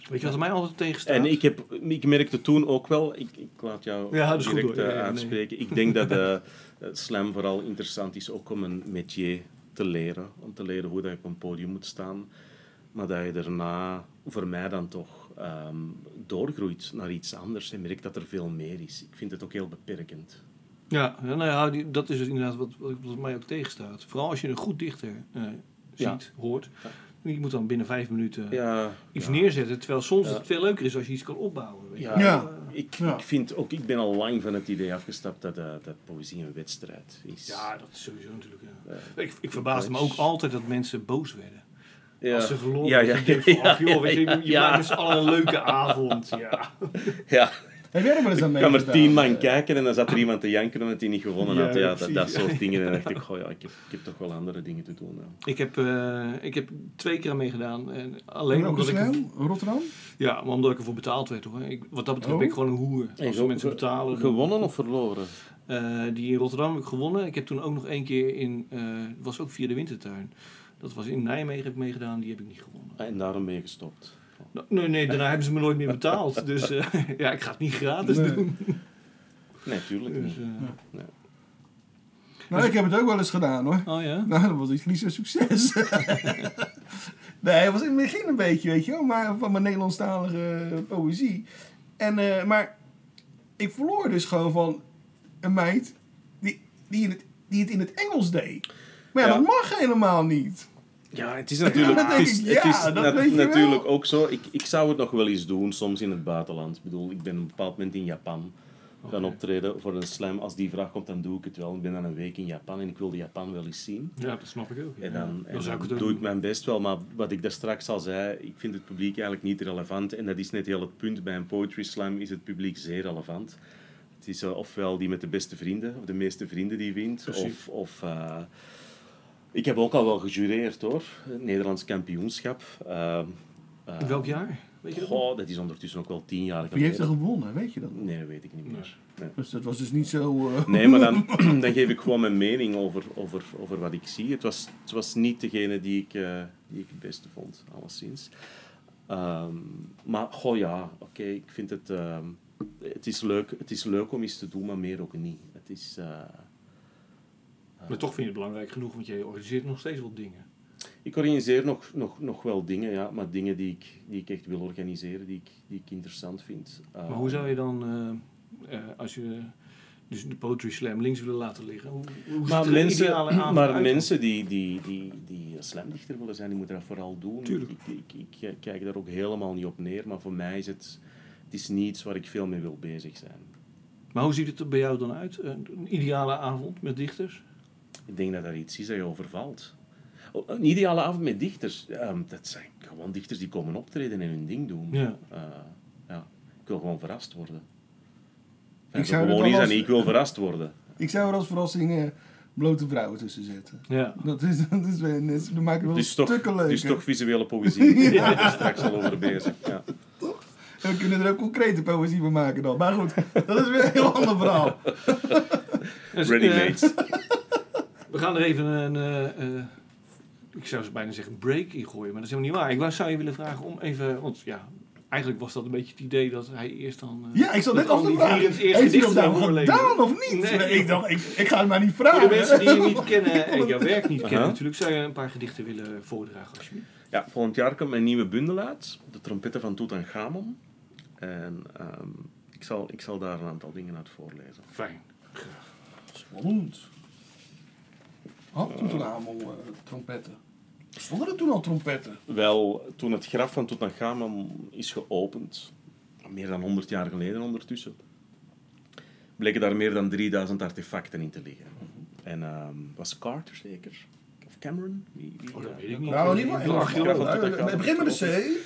Weet je wat er mij altijd tegenstaat? en ik, heb, ik merkte toen ook wel, ik, ik laat jou Ja, dat is goed direct. Ja, eh, ja, nee. Ik denk dat eh, slam vooral interessant is ook om een métier te leren. Om te leren hoe dat je op een podium moet staan. Maar dat je daarna, voor mij dan toch, ehm, doorgroeit naar iets anders en merkt dat er veel meer is. Ik vind het ook heel beperkend. Ja, ja, nou ja, die- dat is het inderdaad wat, wat, mij ook tegenstaat. Vooral als je een goed dichter eh, ziet, Ja. hoort. Je moet dan binnen vijf minuten Ja, iets ja. neerzetten. Terwijl soms Ja. het veel leuker is als je iets kan opbouwen. Weet je. Ja, Ja. Ik, Ja. ik vind ook, ik ben al lang van het idee afgestapt dat, eh, dat poëzie een wedstrijd is. Ja, dat is sowieso natuurlijk. Ja. Ja. Ik, ik verbaasde me ook altijd dat mensen boos werden. Ja. Als ze verloren. Ja, ja, van, ach, joh, weet je, ja, je ja. maakt z'n allen een leuke avond. Ja. ja. Heb jij er wel eens aan Ik kwam er tien man kijken en dan zat er iemand te janken omdat hij niet gewonnen had. Ja, Ja, dat, dat soort dingen. En dan dacht ik, goh, ja, ik, heb, ik heb toch wel andere dingen te doen. Ja. Ik, heb, eh, ik heb twee keer aan meegedaan. En alleen omdat ik, er-? Rotterdam? ja, maar omdat ik ervoor betaald werd. Hoor. Ik, wat dat betreft Oh. ben ik gewoon een hoer. Als Hey, mensen betalen. dan- Gewonnen of verloren? Eh, die in Rotterdam heb ik gewonnen. Ik heb toen ook nog één keer in, eh was ook via de Wintertuin. Dat was in Nijmegen heb ik meegedaan, die heb ik niet gewonnen. Ah, En daarom ben je gestopt. Nou, Nee, nee, daarna hebben ze me nooit meer betaald. Dus eh, ja, ik ga het niet gratis Nee. doen. Nee, tuurlijk Dus, niet. eh, Nou, ik heb het ook wel eens gedaan hoor. oh ja? Nou, dat was iets niet zo'n succes. nee, het was in het begin een beetje, weet je wel, maar van mijn Nederlandstalige poëzie. En, eh, maar ik verloor dus gewoon van een meid die, die, in het, die het in het Engels deed. Maar ja, Ja. dat mag helemaal niet. Ja, het is natuurlijk, het is, ik, het ja, is dat na- weet je wel. natuurlijk ook zo. Ik, ik zou het nog wel eens doen, soms in het buitenland. Ik bedoel, ik ben op een bepaald moment in Japan gaan optreden voor een slam. Als die vraag komt, dan doe ik het wel. Ik ben dan een week in Japan en ik wilde Japan wel eens zien. Ja, dat snap ik ook. ja. En dan, en doe ik mijn best wel, maar wat ik daar straks al zei, ik vind het publiek eigenlijk niet relevant. En dat is net heel het punt. Bij een poetry slam is het publiek zeer relevant. Het is eh, ofwel die met de beste vrienden, of de meeste vrienden die wint. Precies. Of, of eh, ik heb ook al wel gejureerd hoor, het Nederlands kampioenschap. In welk jaar? Weet je dat? Goh, dat is ondertussen ook wel tien jaar Wie heeft er geleden. gewonnen, weet je dat? Nee, dat weet ik niet meer. Nee. Dus dat was dus niet zo... eh, Nee, maar dan, dan geef ik gewoon mijn mening over, over, over wat ik zie. Het was, het was niet degene die ik, eh, die ik het beste vond, alleszins. Ehm, maar, goh ja, oké, ik vind het... ehm, het, is leuk, het is leuk om iets te doen, maar meer ook niet. Het is... eh, Maar toch vind je het belangrijk genoeg, want je organiseert nog steeds wat dingen. ik organiseer nog, nog, nog wel dingen, ja, maar dingen die ik, die ik echt wil organiseren, die ik, die ik interessant vind. Maar hoe zou je dan, eh, eh, als je dus de Poetry Slam links willen laten liggen, hoe, hoe Maar mensen, ideale avond maar uit? mensen die, die, die, die slamdichter willen zijn, die moeten dat vooral doen. Tuurlijk. Ik, ik, ik, ik kijk daar ook helemaal niet op neer, maar voor mij is het, het is niets waar ik veel mee wil bezig zijn. Maar hoe ziet het er bij jou dan uit? Een ideale avond met dichters? Ik denk dat dat iets is dat je overvalt. Oh, Een ideale avond met dichters, ehm, dat zijn gewoon dichters die komen optreden en hun ding doen. Ja. Eh, ja. Ik wil gewoon verrast worden. Ik Ik zou gewoon en als- ik wil verrast worden. Ik zou er als verrassing eh, blote vrouwen tussen zetten. Ja. Dat is, dat is, dat maakt het wel Het is toch, stukken het leuk. is toch visuele poëzie. Daar ben ik er straks al over bezig. Ja. We kunnen er ook concrete poëzie van maken dan. Maar goed, dat is weer een heel ander verhaal. Dus, Ready-made. We gaan er even een, eh, eh, ik zou bijna zeggen break in gooien, maar dat is helemaal niet waar. Ik wou- zou je willen vragen om even, want ja, eigenlijk was dat een beetje het idee dat hij eerst dan... eh, Ja, ik zat net af te vragen. Vierens eerst Heeft hij dat gedaan of niet? Nee. Ik dacht, ik, ik ga het maar niet vragen. Voor de mensen die je niet kennen en jouw werk niet kennen natuurlijk, zou je een paar gedichten willen voordragen alsjeblieft? Ja, volgend jaar komt mijn nieuwe bundel uit. De trompetten van Tutankhamon. En ehm, ik, zal, ik zal daar een aantal dingen uit voorlezen. Fijn. Spannend. Had toen toen allemaal eh, trompetten? Stonden er toen al trompetten? Wel, toen het graf van Tutankhamon is geopend, meer dan 100 jaar geleden ondertussen, bleken daar meer dan 3000 artefacten in te liggen. En ehm, was Carter zeker? Cameron? Wie, wie, Oh, dat weet ik niet. Nou, in ieder De geval. Het begint met een C.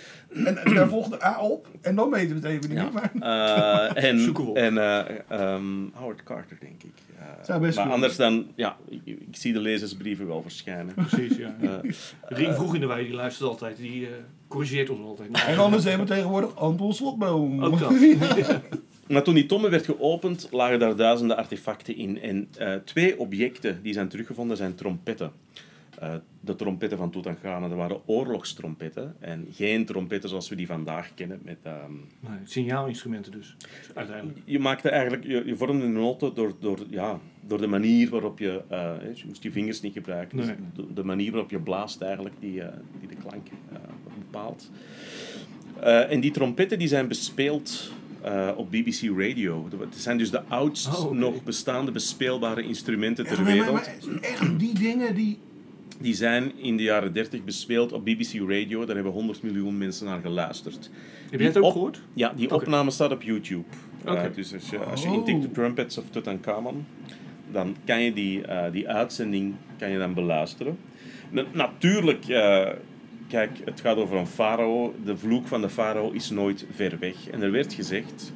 En, en daar volgt de A op. En dan weten we het even niet. Ja. Maar, Eh, en Zoeken we op. en eh, ehm, Howard Carter, denk ik. Eh, Zou best maar anders dan, ja, ik, ik zie de lezersbrieven wel verschijnen. Precies, ja. Rien vroeg in de wei, die luistert altijd. Die corrigeert ons altijd. en anders hebben we tegenwoordig Anton Slotboom. Ook dat. Maar toen die tombe werd geopend, lagen daar duizenden artefacten in. En eh, twee objecten die zijn teruggevonden zijn trompetten. Eh, de trompetten van Tutankhamen, dat waren oorlogstrompetten. En geen trompetten zoals we die vandaag kennen. Met, ehm, Nee, signaalinstrumenten dus, uiteindelijk. je maakte eigenlijk, je, je vormde noten door, door, ja, door de manier waarop je, eh, je moest je vingers niet gebruiken. Dus de, de manier waarop je blaast eigenlijk, die, eh, die de klank bepaalt. En die trompetten die zijn bespeeld op BBC Radio. Het zijn dus de oudst Oh, nog bestaande bespeelbare instrumenten ter Ja, nee, maar, wereld. maar echt die dingen die... Die zijn in de jaren 30 bespeeld op BBC Radio. Daar hebben 100 miljoen mensen naar geluisterd. Heb jij het ook op- gehoord? Ja, die opname staat op YouTube. Eh, Oké. dus als je, als je Oh. intikt de Trumpets of Tutankhamun, dan kan je die, eh, die uitzending kan je dan beluisteren. Na- natuurlijk, eh, kijk, het gaat over een farao. De vloek van de farao is nooit ver weg. En er werd gezegd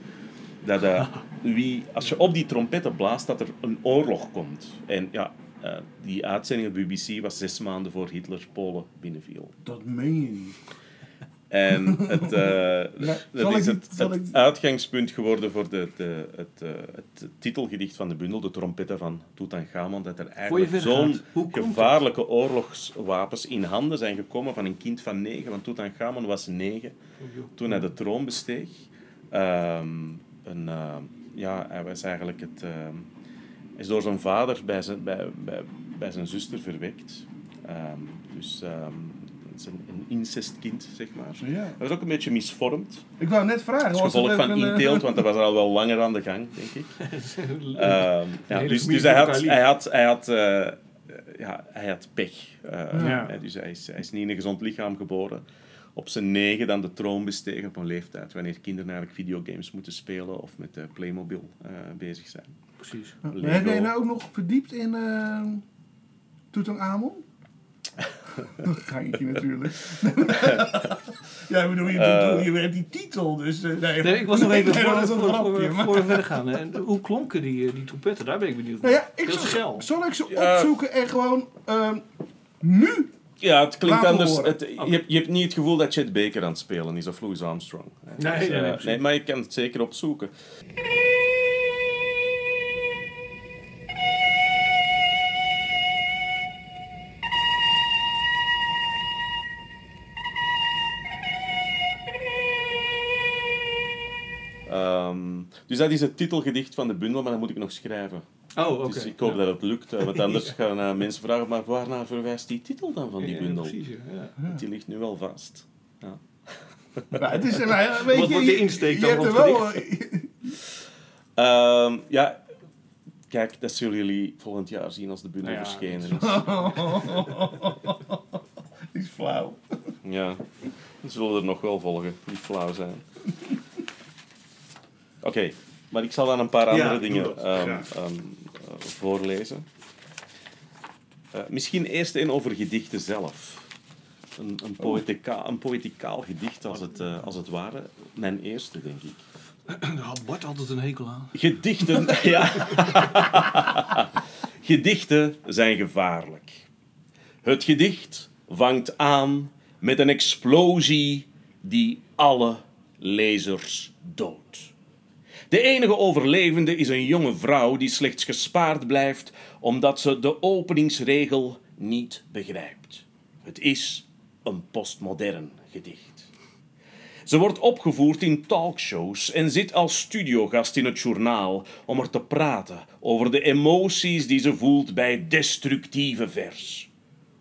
dat eh, wie, als je op die trompetten blaast, dat er een oorlog komt. En ja, eh, die uitzending op BBC was zes maanden voor Hitler Polen binnenviel. Dat meen je niet. En het, eh, Ja, dat is het, ik- uitgangspunt geworden voor de, de, het, eh, het titelgedicht van de bundel, de trompetten van Tutankhamon, dat er eigenlijk zo'n gevaarlijke oorlogswapens in handen zijn gekomen van een kind van negen, want Tutankhamon was negen toen hij de troon besteeg. Ehm, een, eh, ja, hij was eigenlijk het... ehm, is door zijn vader bij zijn, bij, bij, bij zijn zuster verwekt. Ehm, dus ehm, het is een, een incestkind, zeg maar. Ja. Hij was ook een beetje misvormd. Ik wou net vragen. Als was gevolg het van een, eh, inteelt, want dat was al wel langer aan de gang, denk ik. Ehm, ja, dus dus hij, had, hij had, hij had, eh, ja, hij had pech. Eh, Ja. Dus hij is, hij is niet in een gezond lichaam geboren. Op zijn negen dan de troon bestegen op een leeftijd wanneer kinderen eigenlijk videogames moeten spelen of met eh, Playmobil eh, bezig zijn. Precies. Heb jij nou ook nog verdiept in uh, Tutankhamon? Geintje natuurlijk. ja, ik bedoel, je, Eh. je hebt die titel, dus... eh, nee, Nee, ik was nog even Nee, voor, voor, grapje, voor, maar- voor we verder gaan. En hoe klonken die, eh, die trompetten? Daar ben ik benieuwd Nou naar. ja, ik zal, schel. zal ik ze Ja. opzoeken en gewoon ehm, nu... Ja, het klinkt Laten anders. Het, je, hebt, je hebt niet het gevoel dat Chet Baker aan het spelen is of Louis Armstrong. Nee, Dus, nee, nee, maar je kan het zeker opzoeken. Dat is het titelgedicht van de bundel, maar dat moet ik nog schrijven. Oh, oké. Dus ik hoop Ja. dat het lukt, eh, want anders gaan eh, mensen vragen, maar waarnaar verwijst die titel dan van die Ja, bundel? precies, ja. ja. Want Die ligt nu wel vast. Ja. Nou, het is, nou, ja, weet Wat je, wordt de je- insteek je dan hebt van er wel, Ehm, ja, kijk, dat zullen jullie volgend jaar zien als de bundel Nou ja, verschenen is. Die is flauw. Ja, dan zullen er nog wel volgen, die flauw zijn. Oké, maar ik zal dan een paar andere dingen ehm, ehm, eh, voorlezen. Eh, misschien eerst een over gedichten zelf. Een, een, poëtica, een poëticaal gedicht als het, eh, als het ware. Mijn eerste, denk ik. Daar had Bart altijd een hekel aan. Gedichten, ja. Gedichten zijn gevaarlijk. Het gedicht vangt aan met een explosie die alle lezers doodt. De enige overlevende is een jonge vrouw die slechts gespaard blijft omdat ze de openingsregel niet begrijpt. Het is een postmodern gedicht. Ze wordt opgevoerd in talkshows en zit als studiogast in het journaal om er te praten over de emoties die ze voelt bij destructieve vers.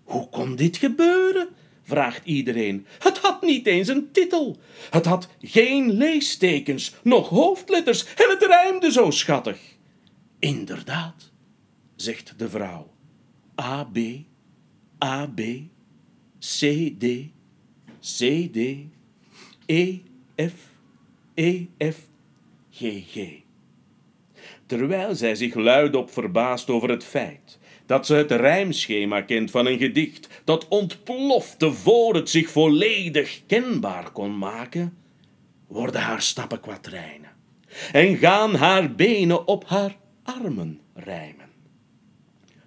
Hoe kon dit gebeuren? Vraagt iedereen. Het had niet eens een titel. Het had geen leestekens, nog hoofdletters en het rijmde zo schattig. Inderdaad, zegt de vrouw. A, B, A, B, C, D, C, D, E, F, E, F, G, G. Terwijl zij zich luidop verbaast over het feit dat ze het rijmschema kent van een gedicht dat ontplofte voor het zich volledig kenbaar kon maken, worden haar stappen kwadrijnen en gaan haar benen op haar armen rijmen.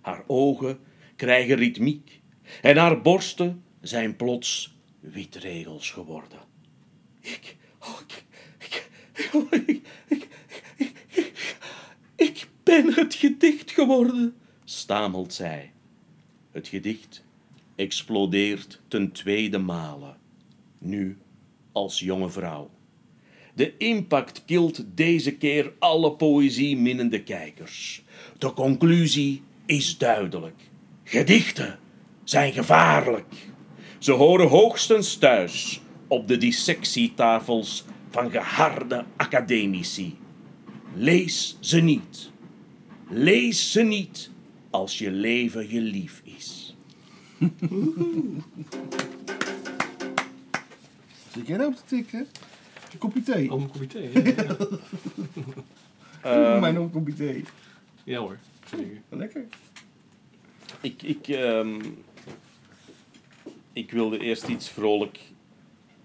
Haar ogen krijgen ritmiek en haar borsten zijn plots witregels geworden. Ik, oh, ik, ik, ik, ik, ik ben het gedicht geworden, stamelt zij. Het gedicht explodeert ten tweede male, nu als jonge vrouw. De impact kilt deze keer alle poëzie-minnende kijkers. De conclusie is duidelijk. Gedichten zijn gevaarlijk. Ze horen hoogstens thuis op de dissectietafels van geharde academici. Lees ze niet. Lees ze niet als je leven je lief is. Zit jij nou op te tikken? Een kopje thee. Oh, een kopje thee. hè? Voor mij nog een kopje thee. Ja hoor, zeker. Lekker. Ik, ik, ehm, ik wilde eerst iets, vrolijk,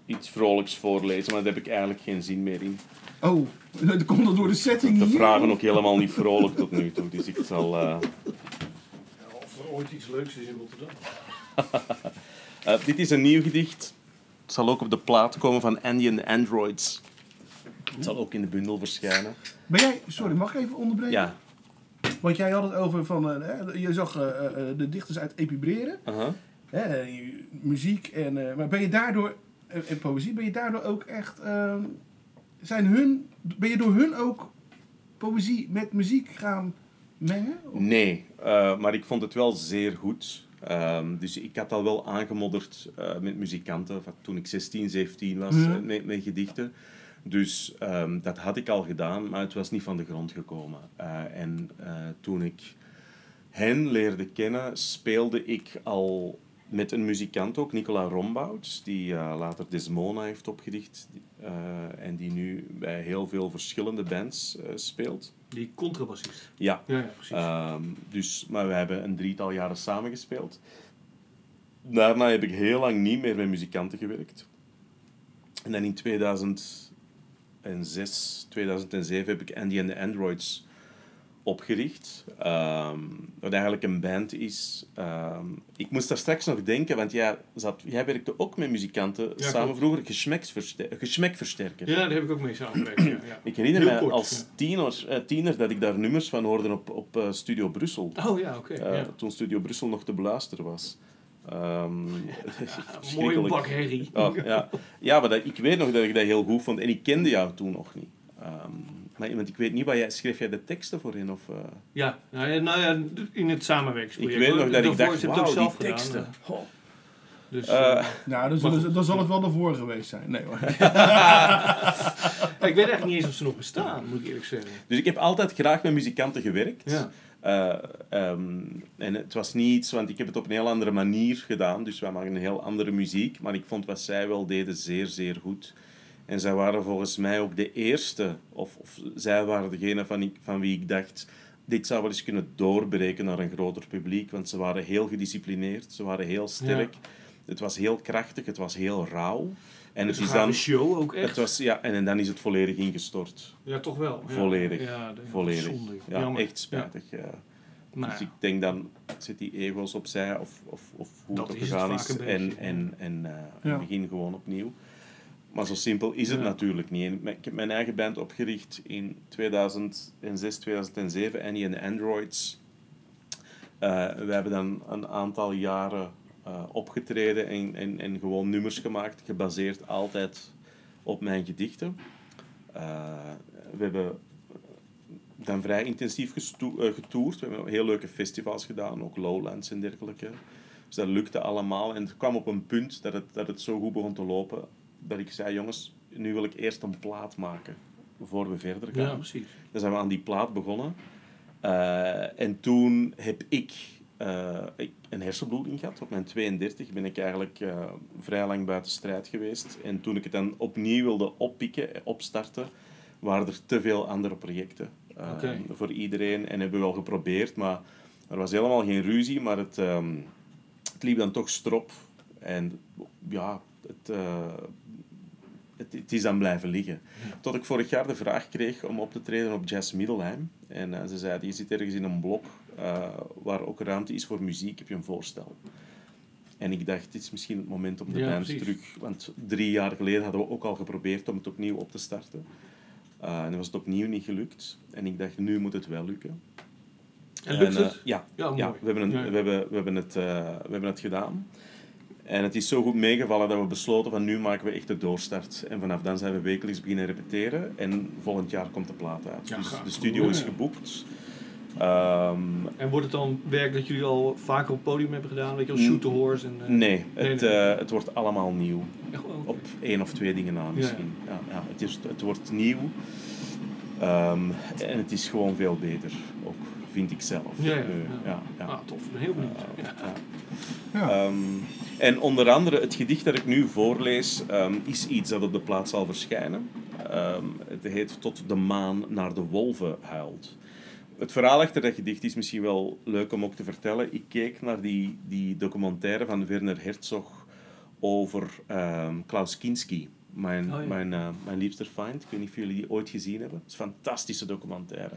iets vrolijks voorlezen, maar daar heb ik eigenlijk geen zin meer in. Oh, dat komt dat door de setting De vragen ook helemaal niet vrolijk tot nu toe, dus ik zal... eh, Of er ooit iets leuks is in Rotterdam. eh, dit is een nieuw gedicht. Het zal ook op de plaat komen van Andy and the Androids. Het zal ook in de bundel verschijnen. Ben jij, sorry, mag ik even onderbreken? Ja. Want jij had het over van, eh, hè, je zag eh, eh, de dichters uit epibreren, aha. hè, eh, muziek en, eh, maar ben je daardoor, en, en poëzie, ben je daardoor ook echt, ehm, zijn hun, ben je door hun ook poëzie met muziek gaan mengen? Of- Nee, eh, maar ik vond het wel zeer goed. Ehm, dus ik had al wel aangemodderd eh, met muzikanten toen ik 16, 17 was, Mhm. eh, met, met gedichten. Dus ehm, dat had ik al gedaan, maar het was niet van de grond gekomen. En toen ik hen leerde kennen, speelde ik al met een muzikant ook, Nicola Rombouts, die eh, later Desmona heeft opgericht eh, en die nu bij heel veel verschillende bands eh, speelt. Die contrabassist. Ja, Ja, ja precies. Ehm, dus, maar we hebben een drietal jaren samengespeeld. Daarna heb ik heel lang niet meer met muzikanten gewerkt. En dan in 2006, 2007 heb ik Andy and the Androids opgericht. Ehm, wat eigenlijk een band is. Ehm, ik moest daar straks nog denken, want jij, zat, jij werkte ook met muzikanten samen klopt. vroeger. Geschmackversterker. ja, daar heb ik ook mee samengewerkt. Ja, ja. Ik herinner Heel me kort, als tiener, eh, tiener dat ik daar nummers van hoorde op, op eh, Studio Brussel. Oh ja, oké. Eh, ja. Toen Studio Brussel nog te beluisteren was. Ehm Mooie verschrikkelijk. bak herrie. Oh, ja, ja maar dat, ik weet nog dat ik dat heel goed vond. En ik kende jou toen nog niet. Ehm, maar want ik weet niet, waar jij, schreef jij de teksten voor in? Of, eh? Ja, nou ja, nou ja, in het samenwerkingsproject. Ik weet nog dat ik dacht, is het ook wauw, die zelf gedaan, teksten. eh. Oh. Dus, Eh, eh, Nou, ze- dan zal het wel daarvoor geweest zijn. Nee hoor. ik weet echt niet eens of ze nog bestaan, moet ik eerlijk zeggen. Dus ik heb altijd graag met muzikanten gewerkt. Ja. Eh, ehm, en het was niet iets, want ik heb het op een heel andere manier gedaan. Dus wij maken een heel andere muziek. Maar ik vond wat zij wel deden zeer, zeer goed. En zij waren volgens mij ook de eerste, of, of zij waren degene van, ik, van wie ik dacht, dit zou wel eens kunnen doorbreken naar een groter publiek. Want ze waren heel gedisciplineerd, ze waren heel sterk. Het was heel krachtig, het was heel rauw. En het Dus is een dan... show ook echt. Het was, ja, en, en dan is het volledig ingestort. Ja, toch wel. Ja. Volledig. Ja, de- Volledig. zonde. Ja, Jammer. echt spijtig. Ja. Nou Dus ja. ik denk dan, zet die ego's opzij of, of, of hoe Dat het ook gegaan is. En, en, en, eh, Ja. en begin gewoon opnieuw. Maar zo simpel is het Ja. natuurlijk niet. En ik heb mijn eigen band opgericht in 2006, 2007, Annie and the Androids. Eh, we hebben dan een aantal jaren eh, opgetreden en, en, en gewoon nummers gemaakt, gebaseerd altijd op mijn gedichten. Eh, we hebben dan vrij intensief getoerd. We hebben heel leuke festivals gedaan, ook Lowlands en dergelijke. Dus dat lukte allemaal. En het kwam op een punt dat het, dat het zo goed begon te lopen, dat ik zei, jongens, nu wil ik eerst een plaat maken, voor we verder gaan. Ja, precies. Dan zijn we aan die plaat begonnen. Eh, en toen heb ik ik een hersenbloeding gehad. Op mijn 32 ben ik eigenlijk eh, vrij lang buiten strijd geweest. En toen ik het dan opnieuw wilde oppikken, opstarten, waren er te veel andere projecten voor iedereen. En hebben we wel geprobeerd, maar er was helemaal geen ruzie. Maar het, ehm, het liep dan toch strop. En ja, het, het, het is dan blijven liggen. Tot ik vorig jaar de vraag kreeg om op te treden op Jazz Middelheim. En eh, ze zeiden, je zit ergens in een blok eh, waar ook ruimte is voor muziek, heb je een voorstel. En ik dacht, dit is misschien het moment om de Ja, terug... Want drie jaar geleden hadden we ook al geprobeerd om het opnieuw op te starten. Eh, en dan was het opnieuw niet gelukt. En ik dacht, nu moet het wel lukken. En lukt het? ja, Ja, we, hebben een, Ja. we, hebben, we, hebben het, we hebben het gedaan. En het is zo goed meegevallen dat we besloten van nu maken we echt de doorstart. En vanaf dan zijn we wekelijks beginnen repeteren. En volgend jaar komt de plaat uit. Ja, dus de studio is geboekt. Ehm, En wordt het dan werk dat jullie al vaker op podium hebben gedaan? Weet je, als Shoot the Horse? En, eh, nee, nee, het, nee. eh, het wordt allemaal nieuw. Echt wel, oké. Op één of twee dingen na misschien. Ja. Ja, het, is, het wordt nieuw. Ehm, en het is gewoon veel beter. Ook, vind ik zelf. Ja, ja, Eh, ja. ja, ja. Ah, tof. Heel benieuwd. Ja. Ja. Ja. Ehm, en onder andere het gedicht dat ik nu voorlees ehm, is iets dat op de plaats zal verschijnen. Ehm, het heet Tot de maan naar de wolven huilt. Het verhaal achter dat gedicht is misschien wel leuk om ook te vertellen. Ik keek naar die, die documentaire van Werner Herzog over ehm, Klaus Kinski, mijn, Oh ja. mijn, eh, mijn liefste find. Ik weet niet of jullie die ooit gezien hebben. Het is een fantastische documentaire.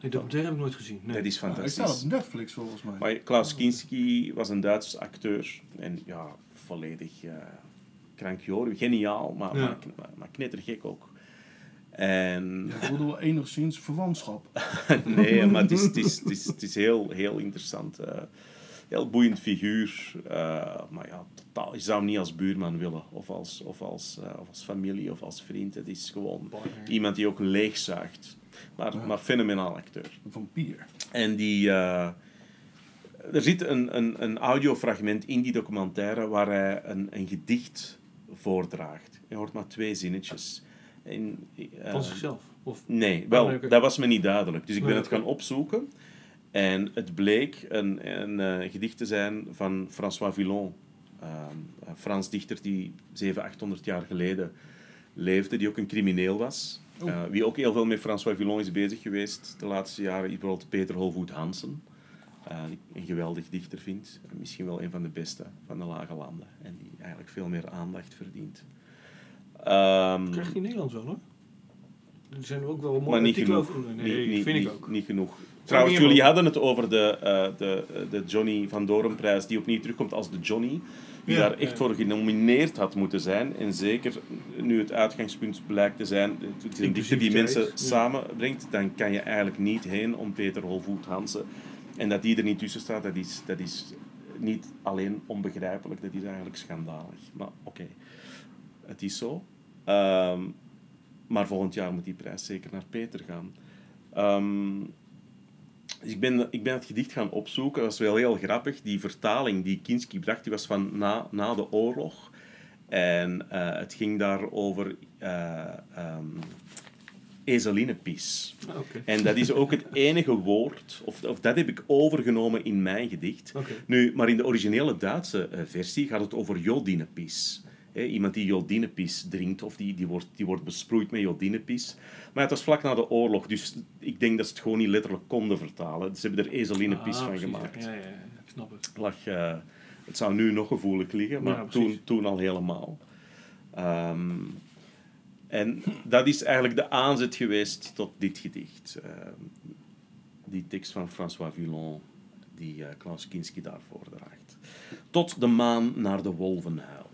Nee, documentaire heb ik nooit gezien. Nee. Dat is Ja, hij fantastisch. staat op Netflix volgens mij. Maar Klaus Kinski was een Duitse acteur. En ja, volledig uh, krankjoren. Geniaal, maar, Ja. maar, maar, maar knettergek ook. En Ik bedoel wel enigszins verwantschap. nee, maar het is, het is, het is, het is heel, heel interessant. eh, heel boeiend figuur. eh, maar ja, totaal, je zou hem niet als buurman willen. Of als, of, als, eh, of als familie of als vriend. Het is gewoon iemand die ook leegzuigt. Maar, maar fenomenaal acteur. Een vampier. En die, eh, er zit een, een, een audiofragment in die documentaire waar hij een, een gedicht voordraagt. Je hoort maar twee zinnetjes. En, eh, Van zichzelf? Of... Nee, wel, Oh, dat was me niet duidelijk. Dus ik ben het gaan opzoeken. En het bleek een, een eh, gedicht te zijn van François Villon. Ehm, een Frans dichter die 700, 800 jaar geleden leefde, die ook een crimineel was. Eh, wie ook heel veel met François Villon is bezig geweest de laatste jaren, bijvoorbeeld Peter Holvoet Hansen. eh, die ik een geweldig dichter vind. En Misschien wel een van de beste van de Lage Landen. En die eigenlijk veel meer aandacht verdient. Ehm, Krijgt hij in Nederland wel, hoor. Er zijn ook wel mooie maar niet genoeg. over. Nee, niet, niet, vind niet, ik ook. niet genoeg. Trouwens, jullie hadden het over de, eh, de, de Johnny van Dorenprijs, die opnieuw terugkomt als de Johnny. Die Ja, daar echt ja. voor genomineerd had moeten zijn. En zeker nu het uitgangspunt blijkt te zijn, het is een dichter die mensen samenbrengt, dan kan je eigenlijk niet heen om Peter Holvoet Hansen. En dat die er niet tussen staat, dat is, dat is niet alleen onbegrijpelijk, dat is eigenlijk schandalig. Maar oké, het is zo. Ehm, maar volgend jaar moet die prijs zeker naar Peter gaan. Ehm, dus ik, ben, ik ben het gedicht gaan opzoeken. Dat was wel heel grappig. Die vertaling die Kinski bracht, die was van na, na de oorlog. En eh, het ging daar over eh ehm, ezelinnepies. Ah. En dat is ook het enige woord, of, of dat heb ik overgenomen in mijn gedicht. Nu, maar in de originele Duitse eh, versie gaat het over jodinepis. Hè, iemand die jodinepis drinkt, of die, die, wordt, die wordt besproeid met jodinepis. Maar het was vlak na de oorlog, dus ik denk dat ze het gewoon niet letterlijk konden vertalen. Ze hebben er ezelinepis Ah, van precies, gemaakt. Ja, ja, ja, ik snap het. Lag, eh, het zou nu nog gevoelig liggen, maar Ja, toen, toen al helemaal. Ehm, en dat is eigenlijk de aanzet geweest tot dit gedicht. Ehm, die tekst van François Villon, die eh, Klaus Kinski daar voordraagt. Tot de maan naar de wolven huilt.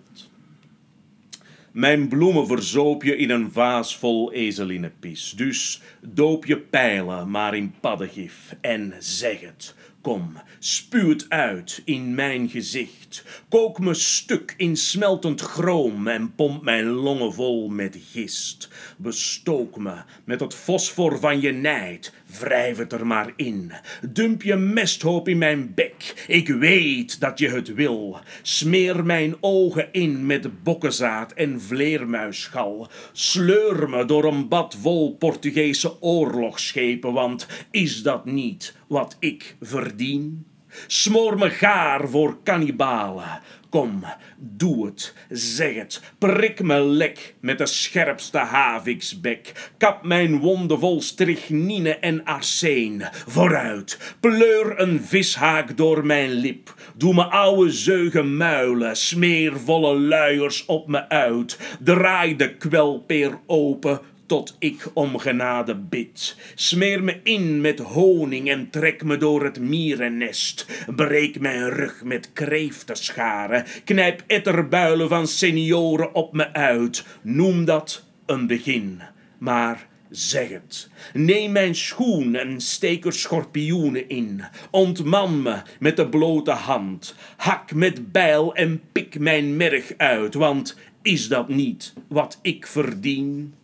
Mijn bloemen verzoop je in een vaas vol ezelinnenpis. Dus doop je pijlen maar in paddengif en zeg het. Kom, spuw het uit in mijn gezicht. Kook me stuk in smeltend chroom en pomp mijn longen vol met gist. Bestook me met het fosfor van je nijd. Wrijf het er maar in. Dump je mesthoop in mijn bek. Ik weet dat je het wil. Smeer mijn ogen in met bokkenzaad en vleermuisgal. Sleur me door een bad vol Portugese oorlogsschepen, want is dat niet wat ik verdien? Smoor me gaar voor kannibalen. Kom, doe het, zeg het, prik me lek met de scherpste haviksbek. Kap mijn wonden vol strychnine en arsen. Vooruit, pleur een vishaak door mijn lip. Doe me ouwe zeugen muilen, smeer volle luiers op me uit. Draai de kwelpeer open, tot ik om genade bid. Smeer me in met honing en trek me door het mierennest. Breek mijn rug met kreeftenscharen. Knijp etterbuilen van senioren op me uit. Noem dat een begin. Maar zeg het. Neem mijn schoen en steek er schorpioenen in. Ontman me met de blote hand. Hak met bijl en pik mijn merg uit. Want is dat niet wat ik verdien?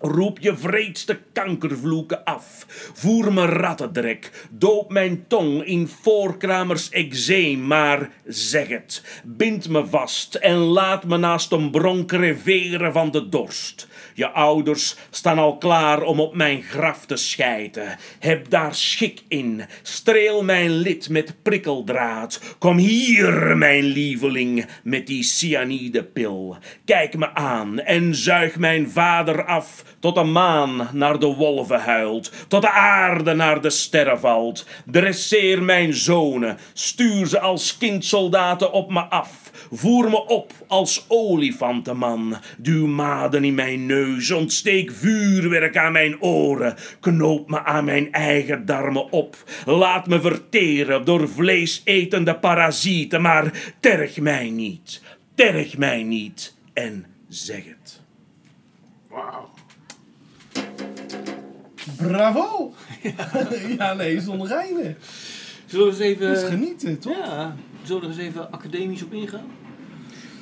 Roep je vreedste kankervloeken af. Voer me rattendrek. Doop mijn tong in voorkramers eczeem. Maar zeg het. Bind me vast en laat me naast een bron creveren van de dorst. Je ouders staan al klaar om op mijn graf te schijten. Heb daar schik in. Streel mijn lid met prikkeldraad. Kom hier, mijn lieveling, met die cyanidepil. Kijk me aan en zuig mijn vader af tot de maan naar de wolven huilt, tot de aarde naar de sterren valt. Dresseer mijn zonen, stuur ze als kindsoldaten op me af. Voer me op als olifantenman. Duw maden in mijn neus, ontsteek vuurwerk aan mijn oren. Knoop me aan mijn eigen darmen op. Laat me verteren door vleesetende parasieten, maar terg mij niet. Terg mij niet en zeg het. Wauw. Bravo! ja, nee, zonder rijmen. Zullen we eens even... Genieten, toch? Ja, zullen we er eens even academisch op ingaan?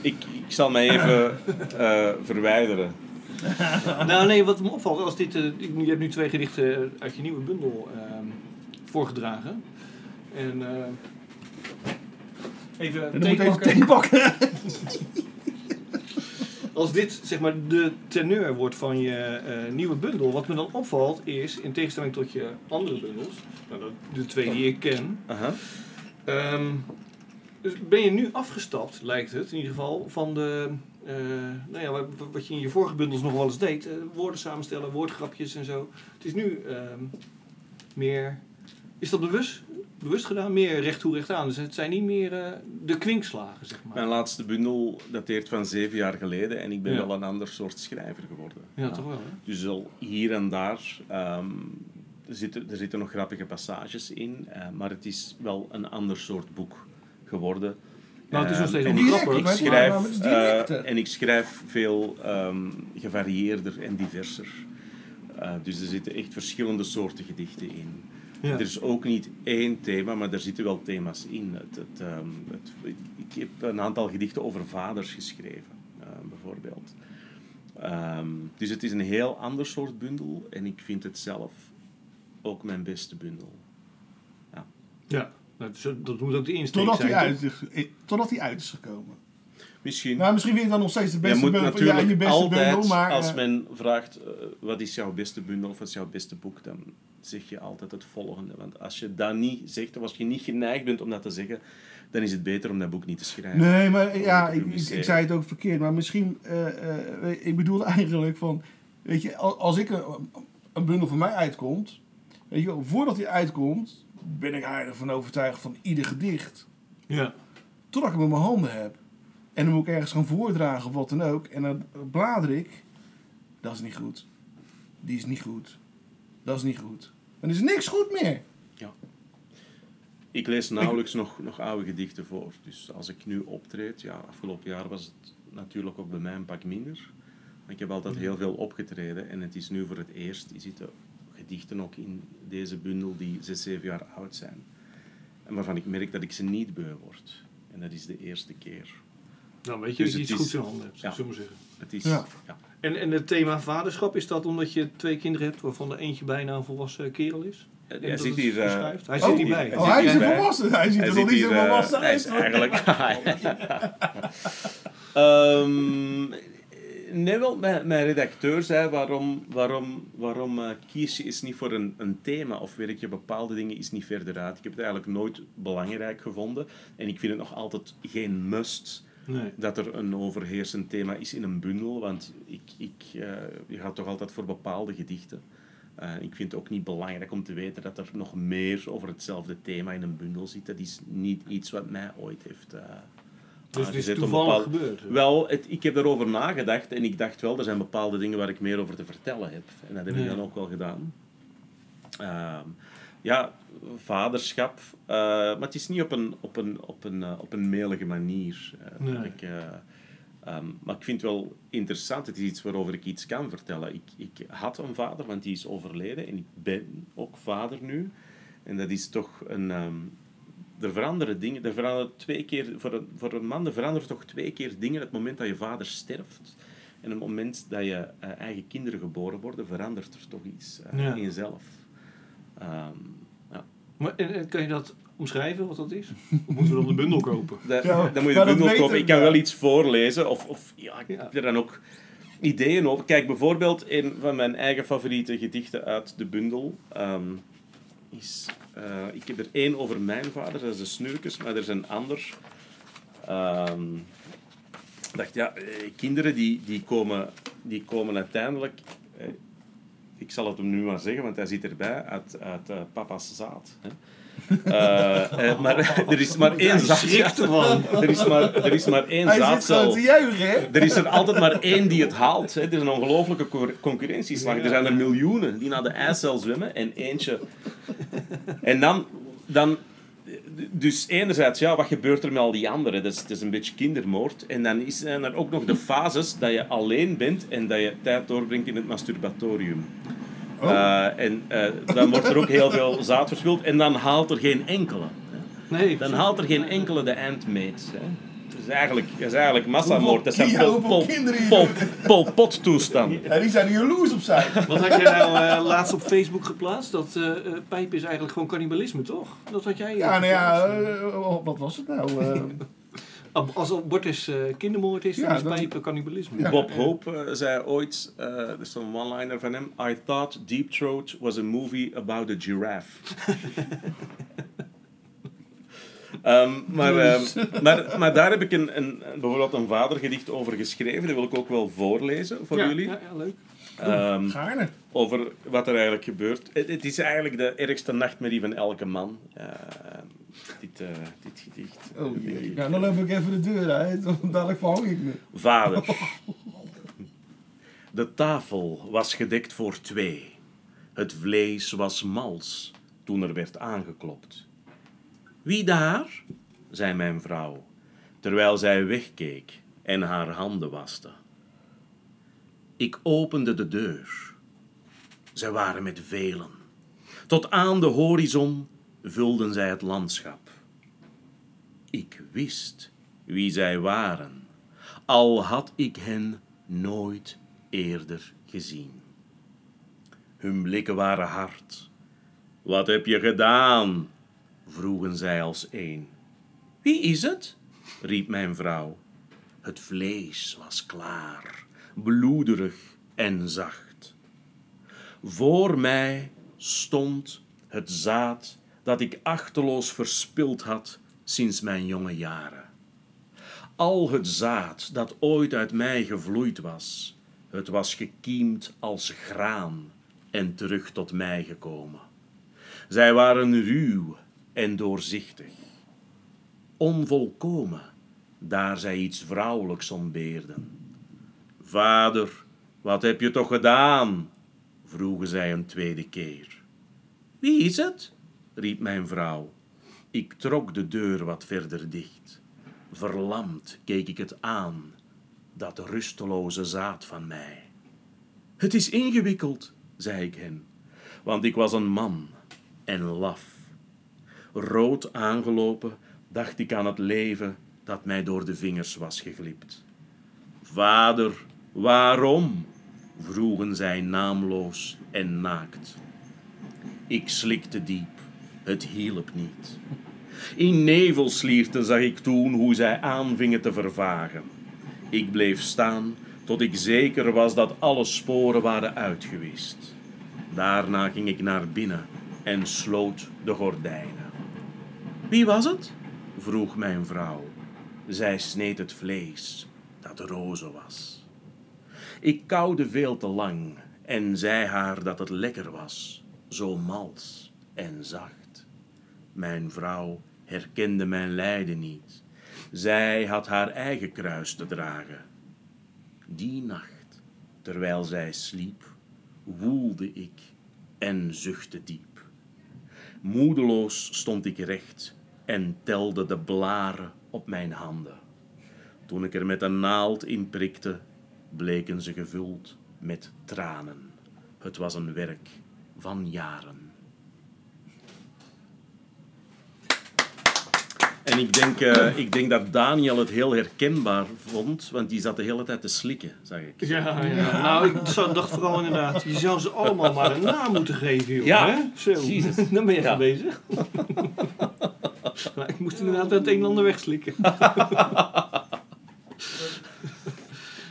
Ik, ik zal mij even eh, verwijderen. nou nee, wat me opvalt, als dit, eh, je hebt nu twee gedichten uit je nieuwe bundel ehm, voorgedragen. En eh, even En dan thee moet even pakken. thee pakken. Als dit zeg maar de teneur wordt van je eh, nieuwe bundel, wat me dan opvalt is, in tegenstelling tot je andere bundels, nou, dat- de twee die ik ken, Aha. Ehm, dus ben je nu afgestapt, lijkt het in ieder geval, van de, eh, nou ja, wat, wat je in je vorige bundels nog wel eens deed. eh, woorden samenstellen, woordgrapjes en zo. Het is nu ehm, meer, is dat bewust, bewust gedaan? Meer recht toe recht aan. Dus het zijn niet meer eh, de kwinkslagen, zeg maar. Mijn laatste bundel dateert van zeven jaar geleden en ik ben Ja. wel een ander soort schrijver geworden. Ja, toch wel, hè? Dus al hier en daar ehm, er, zitten, er zitten nog grappige passages in, maar het is wel een ander soort boek geworden. Nou, het is nog steeds ik- schrijf, eh, en ik schrijf veel ehm, gevarieerder en diverser. Eh, dus er zitten echt verschillende soorten gedichten in. Ja. Er is ook niet één thema, maar er zitten wel thema's in. Het, het, ehm, het, ik heb een aantal gedichten over vaders geschreven, eh, bijvoorbeeld. Ehm, dus het is een heel ander soort bundel en ik vind het zelf ook mijn beste bundel. Ja, nou, dus dat moet ook de insteek Totdat zijn. hij, uit, is- eh, totdat hij uit is gekomen. Misschien. Nou, misschien vind je dan nog steeds de je beste moet bundel. Ja, natuurlijk je beste altijd, bundel, maar... als eh, men vraagt eh, wat is jouw beste bundel of wat is jouw beste boek, dan zeg je altijd het volgende. Want als je dat niet zegt, of als je niet geneigd bent om dat te zeggen, dan is het beter om dat boek niet te schrijven. Nee, maar ja, ik, ik, zei het ook verkeerd. Maar misschien, eh, eh, ik bedoel eigenlijk van, weet je, al- als ik een, een bundel van mij uitkomt, weet je wel, voordat die uitkomt, ben ik heilig van overtuigd van ieder gedicht. Ja. Totdat ik hem in mijn handen heb. En dan moet ik ergens gaan voordragen of wat dan ook. En dan blader ik, dat is niet goed. Die is niet goed. Dat is niet goed. Dan is niks goed meer. Ik lees nauwelijks nog, nog oude gedichten voor. Dus als ik nu optreed, ja, afgelopen jaar was het natuurlijk ook bij mij een pak minder. Maar ik heb altijd heel veel opgetreden en het is nu voor het eerst, er zitten gedichten ook in deze bundel die zes, zeven jaar oud zijn. En waarvan ik merk dat ik ze niet beu word. En dat is de eerste keer. Dan weet je Dus dat je iets is- goeds in handen hebt, ja. zullen we zeggen. Het is, Ja. ja. En, en het thema vaderschap, is dat omdat je twee kinderen hebt waarvan er eentje bijna een volwassen kerel is? En Hij dat zit hier, eh? Hij oh, zit hierbij. hij Oh, zit hij is een volwassen. Hij ziet Hij er nog zit niet hier, zo eh, volwassen hij is uit. eigenlijk... Ehm, nee, wel, mijn, mijn redacteur zei waarom, waarom, waarom eh, kies je eens niet voor een, een thema of werk je bepaalde dingen eens niet verder uit. Ik heb het eigenlijk nooit belangrijk gevonden en ik vind het nog altijd geen must Nee. dat er een overheersend thema is in een bundel, want ik, ik, eh, je gaat toch altijd voor bepaalde gedichten. Eh, ik vind het ook niet belangrijk om te weten dat er nog meer over hetzelfde thema in een bundel zit. Dat is niet iets wat mij ooit heeft Dus het is toevallig gebeurd. Wel, het, ik heb daarover nagedacht en ik dacht wel, er zijn bepaalde dingen waar ik meer over te vertellen heb. En dat heb ik dan ook wel gedaan. Ehm, ja, vaderschap. eh, maar het is niet op een, op een, op een, eh, op een melige manier. eh, Nee. ik, eh, ehm, maar ik vind het wel interessant. Het is iets waarover ik iets kan vertellen. Ik, ik had een vader, want die is overleden. En ik ben ook vader nu. En dat is toch een... ehm, er veranderen dingen. Er veranderen twee keer, voor, een, voor een man er veranderen toch twee keer dingen. Het moment dat je vader sterft en het moment dat je eh, eigen kinderen geboren worden, verandert er toch iets eh, Ja. in jezelf. Ehm, ja. Maar, en, en kan je dat omschrijven, wat dat is? Of moeten we dan de bundel kopen? Ja, dan moet je de bundel kopen. Ik kan wel. wel iets voorlezen. Of, of ja, ik Ja. heb er dan ook ideeën over. Kijk, bijvoorbeeld een van mijn eigen favoriete gedichten uit de bundel ehm, is... eh, ik heb er één over mijn vader, dat is de Snurkes, maar er is een ander. Ehm, ik dacht, ja, eh, kinderen die, die, komen, die komen uiteindelijk... eh, ik zal het hem nu maar zeggen, want hij zit erbij, uit, uit papa's zaad. Eh, eh, maar er is maar één zaad. schrikt ervan. Er is maar, er is maar één Hij zaadcel. juichen, hè? Er is er altijd maar één die het haalt. Hè. Er is een ongelooflijke co- concurrentieslag. Er zijn er miljoenen die naar de eicel zwemmen en eentje. En dan, dan dus enerzijds, ja, wat gebeurt er met al die anderen? Dat is, het is een beetje kindermoord. En dan is- zijn er ook nog de fases dat je alleen bent en dat je tijd doorbrengt in het masturbatorium. Eh, en eh, dan wordt er ook heel veel zaad verspild en dan haalt er geen enkele. hè. Nee, Dan haalt er geen enkele de eindmeet. Hè. Dat is eigenlijk, dat is eigenlijk massamoord. Dat zijn pol, pol, pot toestanden. Ja, die zijn er jaloers op zijn. Wat had jij nou eh, laatst op Facebook geplaatst? Dat eh eh, pijp is eigenlijk gewoon cannibalisme, toch? Dat had jij. Ja, nou ja, wat was het nou? eh, Als Abortus eh kindermoord is, dan Ja, is dan- pijpen cannibalisme. Ja. Bob Hope eh, zei ooit, eh er is een one-liner van hem, I thought Deep Throat was a movie about a giraffe. Ehm, maar, ehm, maar, maar daar heb ik een, een, bijvoorbeeld een vadergedicht over geschreven. Dat wil ik ook wel voorlezen voor ja, jullie. Ja, ja, leuk. Ehm, Gaarne. over wat er eigenlijk gebeurt. Het, het is eigenlijk de ergste nachtmerrie van elke man. eh, dit, eh, dit gedicht. Oh jee. ik. Ja, dan loop ik even de deur uit, want dadelijk verhang ik me. Vader. De tafel was gedekt voor twee. Het vlees was mals toen er werd aangeklopt. Wie daar? zei mijn vrouw, terwijl zij wegkeek en haar handen waste. Ik opende de deur. Zij waren met velen. Tot aan de horizon vulden zij het landschap. Ik wist wie zij waren al had ik hen nooit eerder gezien. Hun blikken waren hard. Wat heb je gedaan? vroegen zij als één. Wie is het? riep mijn vrouw. Het vlees was klaar, bloederig en zacht. Voor mij stond het zaad dat ik achteloos verspild had sinds mijn jonge jaren al het zaad dat ooit uit mij gevloeid was, het was gekiemd als graan en terug tot mij gekomen. Zij waren ruw en doorzichtig, onvolkomen, daar zij iets vrouwelijks ontbeerden. Vader, wat heb je toch gedaan? vroegen zij een tweede keer. Wie is het? riep mijn vrouw. Ik trok de deur wat verder dicht. Verlamd keek ik het aan, dat rusteloze zaad van mij. Het is ingewikkeld, zei ik hen, want ik was een man en laf. Rood aangelopen dacht ik aan het leven dat mij door de vingers was geglipt. Vader, waarom? vroegen zij naamloos en naakt. Ik slikte diep, het hielp niet. In nevelslierten zag ik toen hoe zij aanvingen te vervagen. Ik bleef staan tot ik zeker was dat alle sporen waren uitgewist. Daarna ging ik naar binnen en sloot de gordijnen. Wie was het? vroeg mijn vrouw. Zij sneed het vlees dat roze was. Ik kauwde veel te lang en zei haar dat het lekker was, zo mals en zacht. Mijn vrouw herkende mijn lijden niet. Zij had haar eigen kruis te dragen. Die nacht, terwijl zij sliep, woelde ik en zuchtte diep. Moedeloos stond ik recht en telde de blaren op mijn handen. Toen ik er met een naald in prikte, bleken ze gevuld met tranen. Het was een werk van jaren. En ik denk, eh, ik denk dat Daniel het heel herkenbaar vond, want die zat de hele tijd te slikken, zag ik. Ja, ja. Nou, ik zou- dacht vooral inderdaad, je zou ze allemaal maar een naam moeten geven, joh. Ja, hè? Zo, dan ben je Ja. bezig. maar ik moest inderdaad het een en ander wegslikken.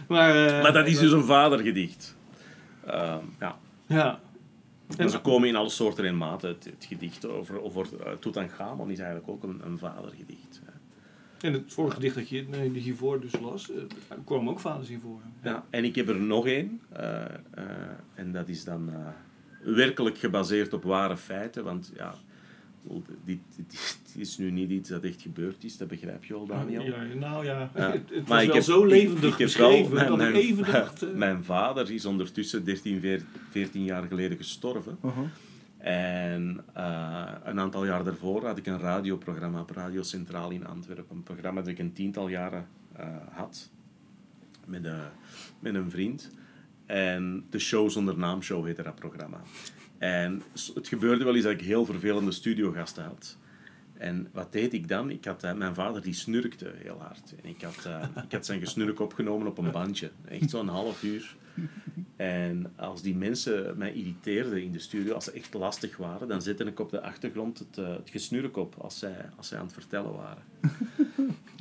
maar, eh, Maar dat is dus een vadergedicht. Ehm, ja. Ja. En ze komen in alle soorten en maten. Het, het gedicht over, over uh, Tutankhamon is eigenlijk ook een, een vadergedicht. En het vorige gedicht dat je nee, hiervoor dus las, eh, kwamen ook vaders in voor. Ja, en ik heb er nog één. eh, eh, en dat is dan eh, werkelijk gebaseerd op ware feiten. Want ja, dit, dit, dit is nu niet iets dat echt gebeurd is. Dat begrijp je wel, Daniel. Ja, nou ja, Ja. het, het Maar was ik wel heb- zo ik- levendig ik heb wel- beschreven mijn- dat mijn- ik even dacht... eh, Mijn vader is ondertussen 13, veer- 14 jaar geleden gestorven. En eh, een aantal jaar daarvoor had ik een radioprogramma op Radio Centraal in Antwerpen. Een programma dat ik een tiental jaren eh, had met, een met een vriend. En de Show zonder naam show heette dat programma. En het gebeurde wel eens dat ik heel vervelende studiogasten had. En wat deed ik dan? Ik had, eh, mijn vader die snurkte heel hard. En ik had, eh, ik had zijn gesnurk opgenomen op een bandje. Echt zo'n half uur. En als die mensen mij irriteerden in de studio, als ze echt lastig waren, dan zette ik op de achtergrond het, eh, het gesnurk op als zij, als zij aan het vertellen waren.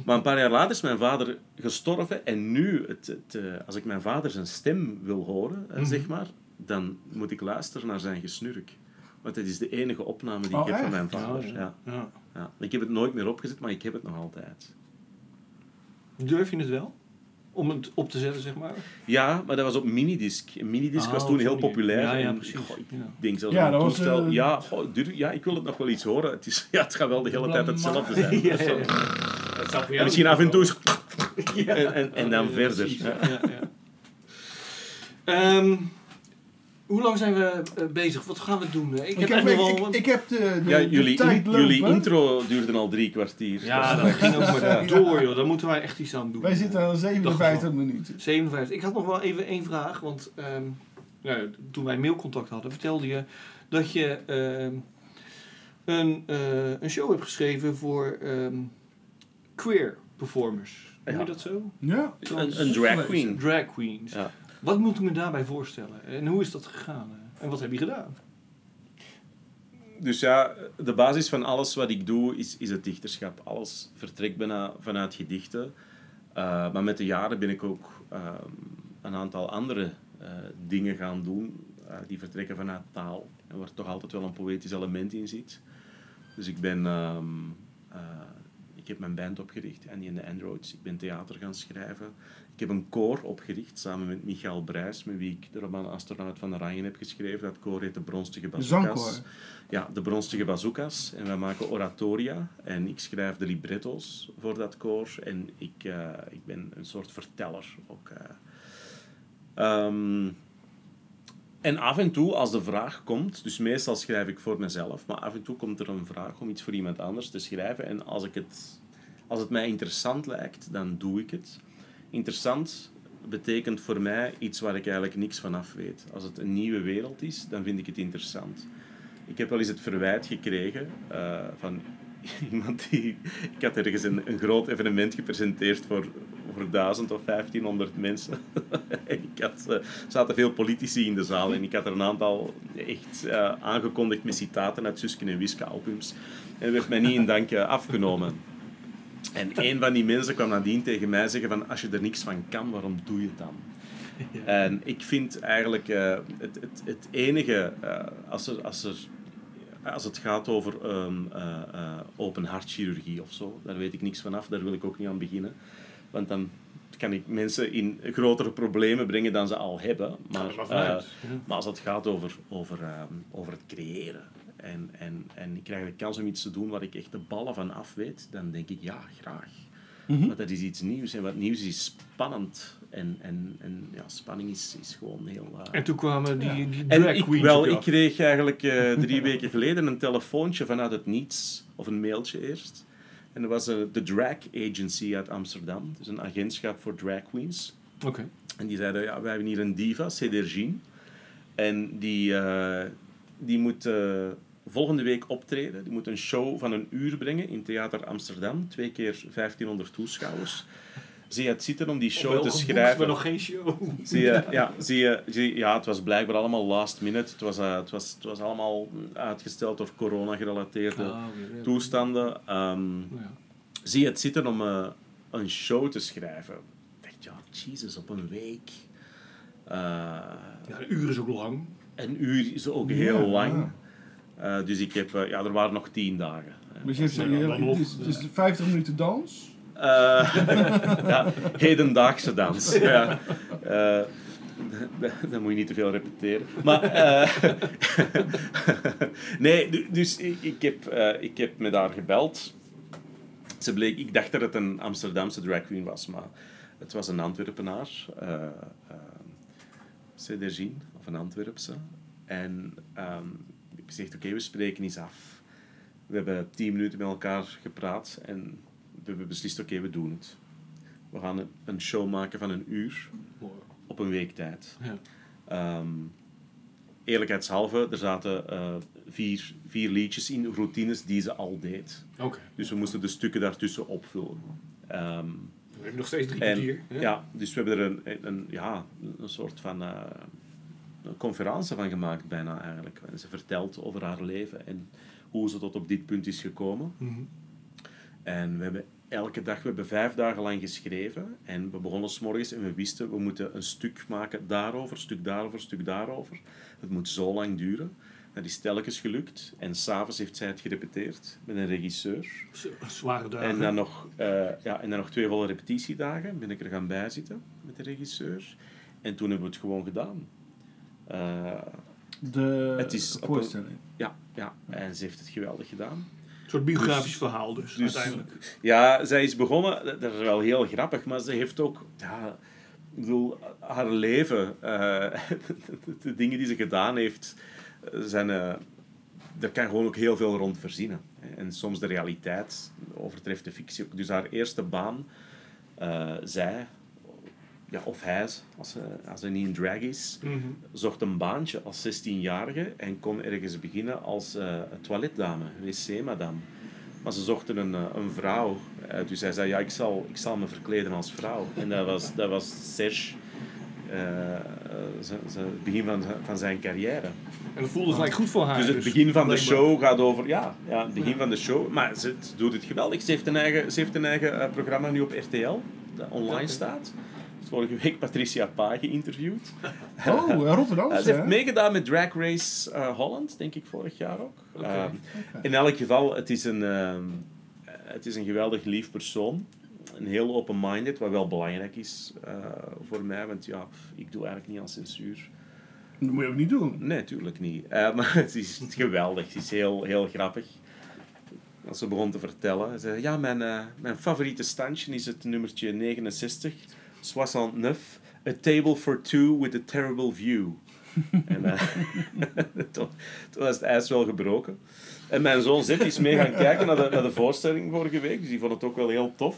Maar een paar jaar later is mijn vader gestorven en nu, het, het, als ik mijn vader zijn stem wil horen, eh, zeg maar, dan moet ik luisteren naar zijn gesnurk. Want het is de enige opname die Oh, ik heb van mijn vader. ja, Ja. ja. Ja. Ik heb het nooit meer opgezet, maar ik heb het nog altijd. Durf je het wel? Om het op te zetten, zeg maar? Ja, maar dat was op minidisc. Een minidisc Ah, was toen heel populair. Ja, ja, precies. goh, ik Ja. denk zelfs Ja, aan dat een was, toestel. eh, ja, goh, ja, ik wil het nog wel iets horen. Het, is, ja, het gaat wel de hele tijd hetzelfde zijn. Ja, Zo. ja, ja. Dat zou voor En jou misschien af en toe eens... Ja. En, en, en dan Ja, verder. precies. hè. Hoe lang zijn we eh, bezig? Wat gaan we doen? Ik heb, Ik heb, echt nog ik, wel... ik, ik heb de, de, Ja, de jullie, in- jullie intro duurde al drie kwartier. ja, dat ging ook maar door, joh. Daar moeten wij echt iets aan doen. Wij zitten aan Dacht 57 ik minuten. 57. Ik had nog wel even één vraag, want ehm, nou, toen wij mailcontact hadden, vertelde je dat je ehm, een, eh, een show hebt geschreven voor ehm, queer performers. Noem je Ja. dat zo? Ja. Een, een drag queen. Drag queens. Ja. Wat moet ik me daarbij voorstellen? En hoe is dat gegaan? En wat heb je gedaan? Dus ja, de basis van alles wat ik doe is, is het dichterschap. Alles vertrekt bijna vanuit gedichten. Uh, maar met de jaren ben ik ook uh, een aantal andere uh, dingen gaan doen die vertrekken vanuit taal. En waar toch altijd wel een poëtisch element in zit. Dus ik ben... Um, ik heb mijn band opgericht, Annie and the Androids. Ik ben theater gaan schrijven. Ik heb een koor opgericht, samen met Michael Brijs, met wie ik de roman Astronaut van Oranje heb geschreven. Dat koor heet De Bronstige Bazookas. Ja, De Bronstige Bazookas. En wij maken oratoria. En ik schrijf de libretto's voor dat koor. En ik, uh, ik ben een soort verteller ook. Uh. Um, en af en toe, als de vraag komt, dus meestal schrijf ik voor mezelf, maar af en toe komt er een vraag om iets voor iemand anders te schrijven. En als, ik het, als het mij interessant lijkt, dan doe ik het. Interessant betekent voor mij iets waar ik eigenlijk niks van af weet. Als het een nieuwe wereld is, dan vind ik het interessant. Ik heb wel eens het verwijt gekregen uh, van iemand die... Ik had ergens een, groot evenement gepresenteerd voor, voor 1000 of 1500 mensen. ik had, er zaten veel politici in de zaal en ik had er een aantal echt uh, aangekondigd met citaten uit Suske en Wiske albums. En werd mij niet in dank afgenomen. En een van die mensen kwam nadien tegen mij zeggen van als je er niks van kan, waarom doe je het dan? En ik vind eigenlijk eh, het, het, het enige, eh, als, er, als, er, als het gaat over eh, eh, open hartchirurgie of zo, daar weet ik niks van af, daar wil ik ook niet aan beginnen. Want dan kan ik mensen in grotere problemen brengen dan ze al hebben. Maar, maar als het gaat over, over, ehm, over het creëren en, en, en ik krijg de kans om iets te doen waar ik echt de ballen van af weet, dan denk ik ja, graag. Want dat is iets nieuws en wat nieuws is spannend. En, en, en ja, spanning is, is gewoon heel... eh, En toen kwamen die, die en drag ik, queens wel, ik kreeg eigenlijk eh, drie weken geleden een telefoontje vanuit het niets, of een mailtje eerst. En dat was eh, de Drag Agency uit Amsterdam, dus een agentschap voor drag queens. Oké. En die zeiden, ja, wij hebben hier een diva, Cedergine. En die, eh, die moet eh, volgende week optreden. Die moet een show van een uur brengen in Theater Amsterdam. Twee keer 1500 toeschouwers. Zie je het zitten om die show te schrijven? maar nog geen show. Zie je, ja, zie je, zie, ja, het was blijkbaar allemaal last minute. Het was, eh, het was, het was allemaal uitgesteld door corona-gerelateerde Ah, toestanden. Ehm, Ja. zie je het zitten om eh, een show te schrijven? Ik dacht, ja, Jesus, op een week. Eh, Ja, een uur is ook lang. een uur is ook heel Ja, lang. Eh, dus ik heb, eh, ja, er waren nog tien dagen. Dus je hebt ja, dan nog. dus, dus 50 minuten dans. Eh, ja, hedendaagse dans. Ja. Eh, dan moet je niet te veel repeteren. Maar, eh, nee, du- dus ik, ik, heb, eh, ik heb met haar gebeld. Ze bleek, ik dacht dat het een Amsterdamse drag queen was, maar het was een Antwerpenaar. eh uh, Cedergine, of een Antwerpse. En ehm, ik zeg, oké, we spreken eens af. We hebben tien minuten met elkaar gepraat en we hebben beslist, oké, we doen het. We gaan een- show maken van een uur op een week tijd. Ja. Ehm, eerlijkheidshalve, er zaten eh, vier, vier liedjes in, routines die ze al deed. Dus we moesten de stukken daartussen opvullen. Ehm, We hebben nog steeds drie kwartier. ja, dus we hebben er een, een, een- ja, een soort van eh, een conferentie van gemaakt, bijna eigenlijk. En ze vertelt over haar leven en hoe ze tot op dit punt is gekomen. Mhm. En we hebben elke dag, we hebben vijf dagen lang geschreven. En we begonnen s morgens en we wisten, we moeten een stuk maken daarover, stuk daarover, stuk daarover. Het moet zo lang duren. Dat is telkens gelukt. En s'avonds heeft zij het gerepeteerd met een regisseur. Zware dagen. En dan, nog, eh, ja, en dan nog twee volle repetitiedagen ben ik er gaan bijzitten met de regisseur. En toen hebben we het gewoon gedaan. Eh, De Het is een- voorstelling. ja, ja, en ze heeft het geweldig gedaan. Een soort biografisch verhaal dus, dus- uiteindelijk. Ja, zij is begonnen, dat is wel heel grappig, maar ze heeft ook, ja, ik bedoel, haar leven, eh, de dingen die ze gedaan heeft, zijn, eh daar kan gewoon ook heel veel rond verzinnen. En soms de realiteit overtreft de fictie ook. Dus haar eerste baan, eh, zij, ja, of hij, als ze, als ze niet in drag is, Mhm. zocht een baantje als 16-jarige en kon ergens beginnen als eh toiletdame, wc-madame. Maar ze zochten een, eh, een vrouw. Eh, dus hij zei, ja, ik zal, ik zal me verkleden als vrouw. En dat was, dat was Serge, eh, eh, het begin van, van zijn carrière. En dat voelde gelijk goed voor haar. Dus het begin van de show gaat over... Ja, ja het begin van de show. Maar ze, doet het geweldig. Ze heeft een eigen, ze heeft een eigen eh, programma nu op RTL, dat online staat. Vorige week Patricia Pa geïnterviewd. Oh, eh, Rotterdam. Ja, ze heeft meegedaan met Drag Race eh, Holland, denk ik vorig jaar ook. Ehm, in elk geval, het is, een, ehm, het is een geweldig lief persoon. Een heel open-minded, wat wel belangrijk is eh, voor mij. Want ja, ik doe eigenlijk niet aan censuur. Dat moet je ook niet doen. Nee, natuurlijk niet. Eh, maar het is geweldig. Het is heel, heel grappig. Als ze begon te vertellen. Ze zei, ja, mijn, eh, mijn favoriete standje is het nummertje 69. 69. A table for two with a terrible view. en eh, toen, toen was het ijs wel gebroken. En mijn zoon Zet is mee gaan kijken naar de, naar de voorstelling vorige week. Dus die vond het ook wel heel tof.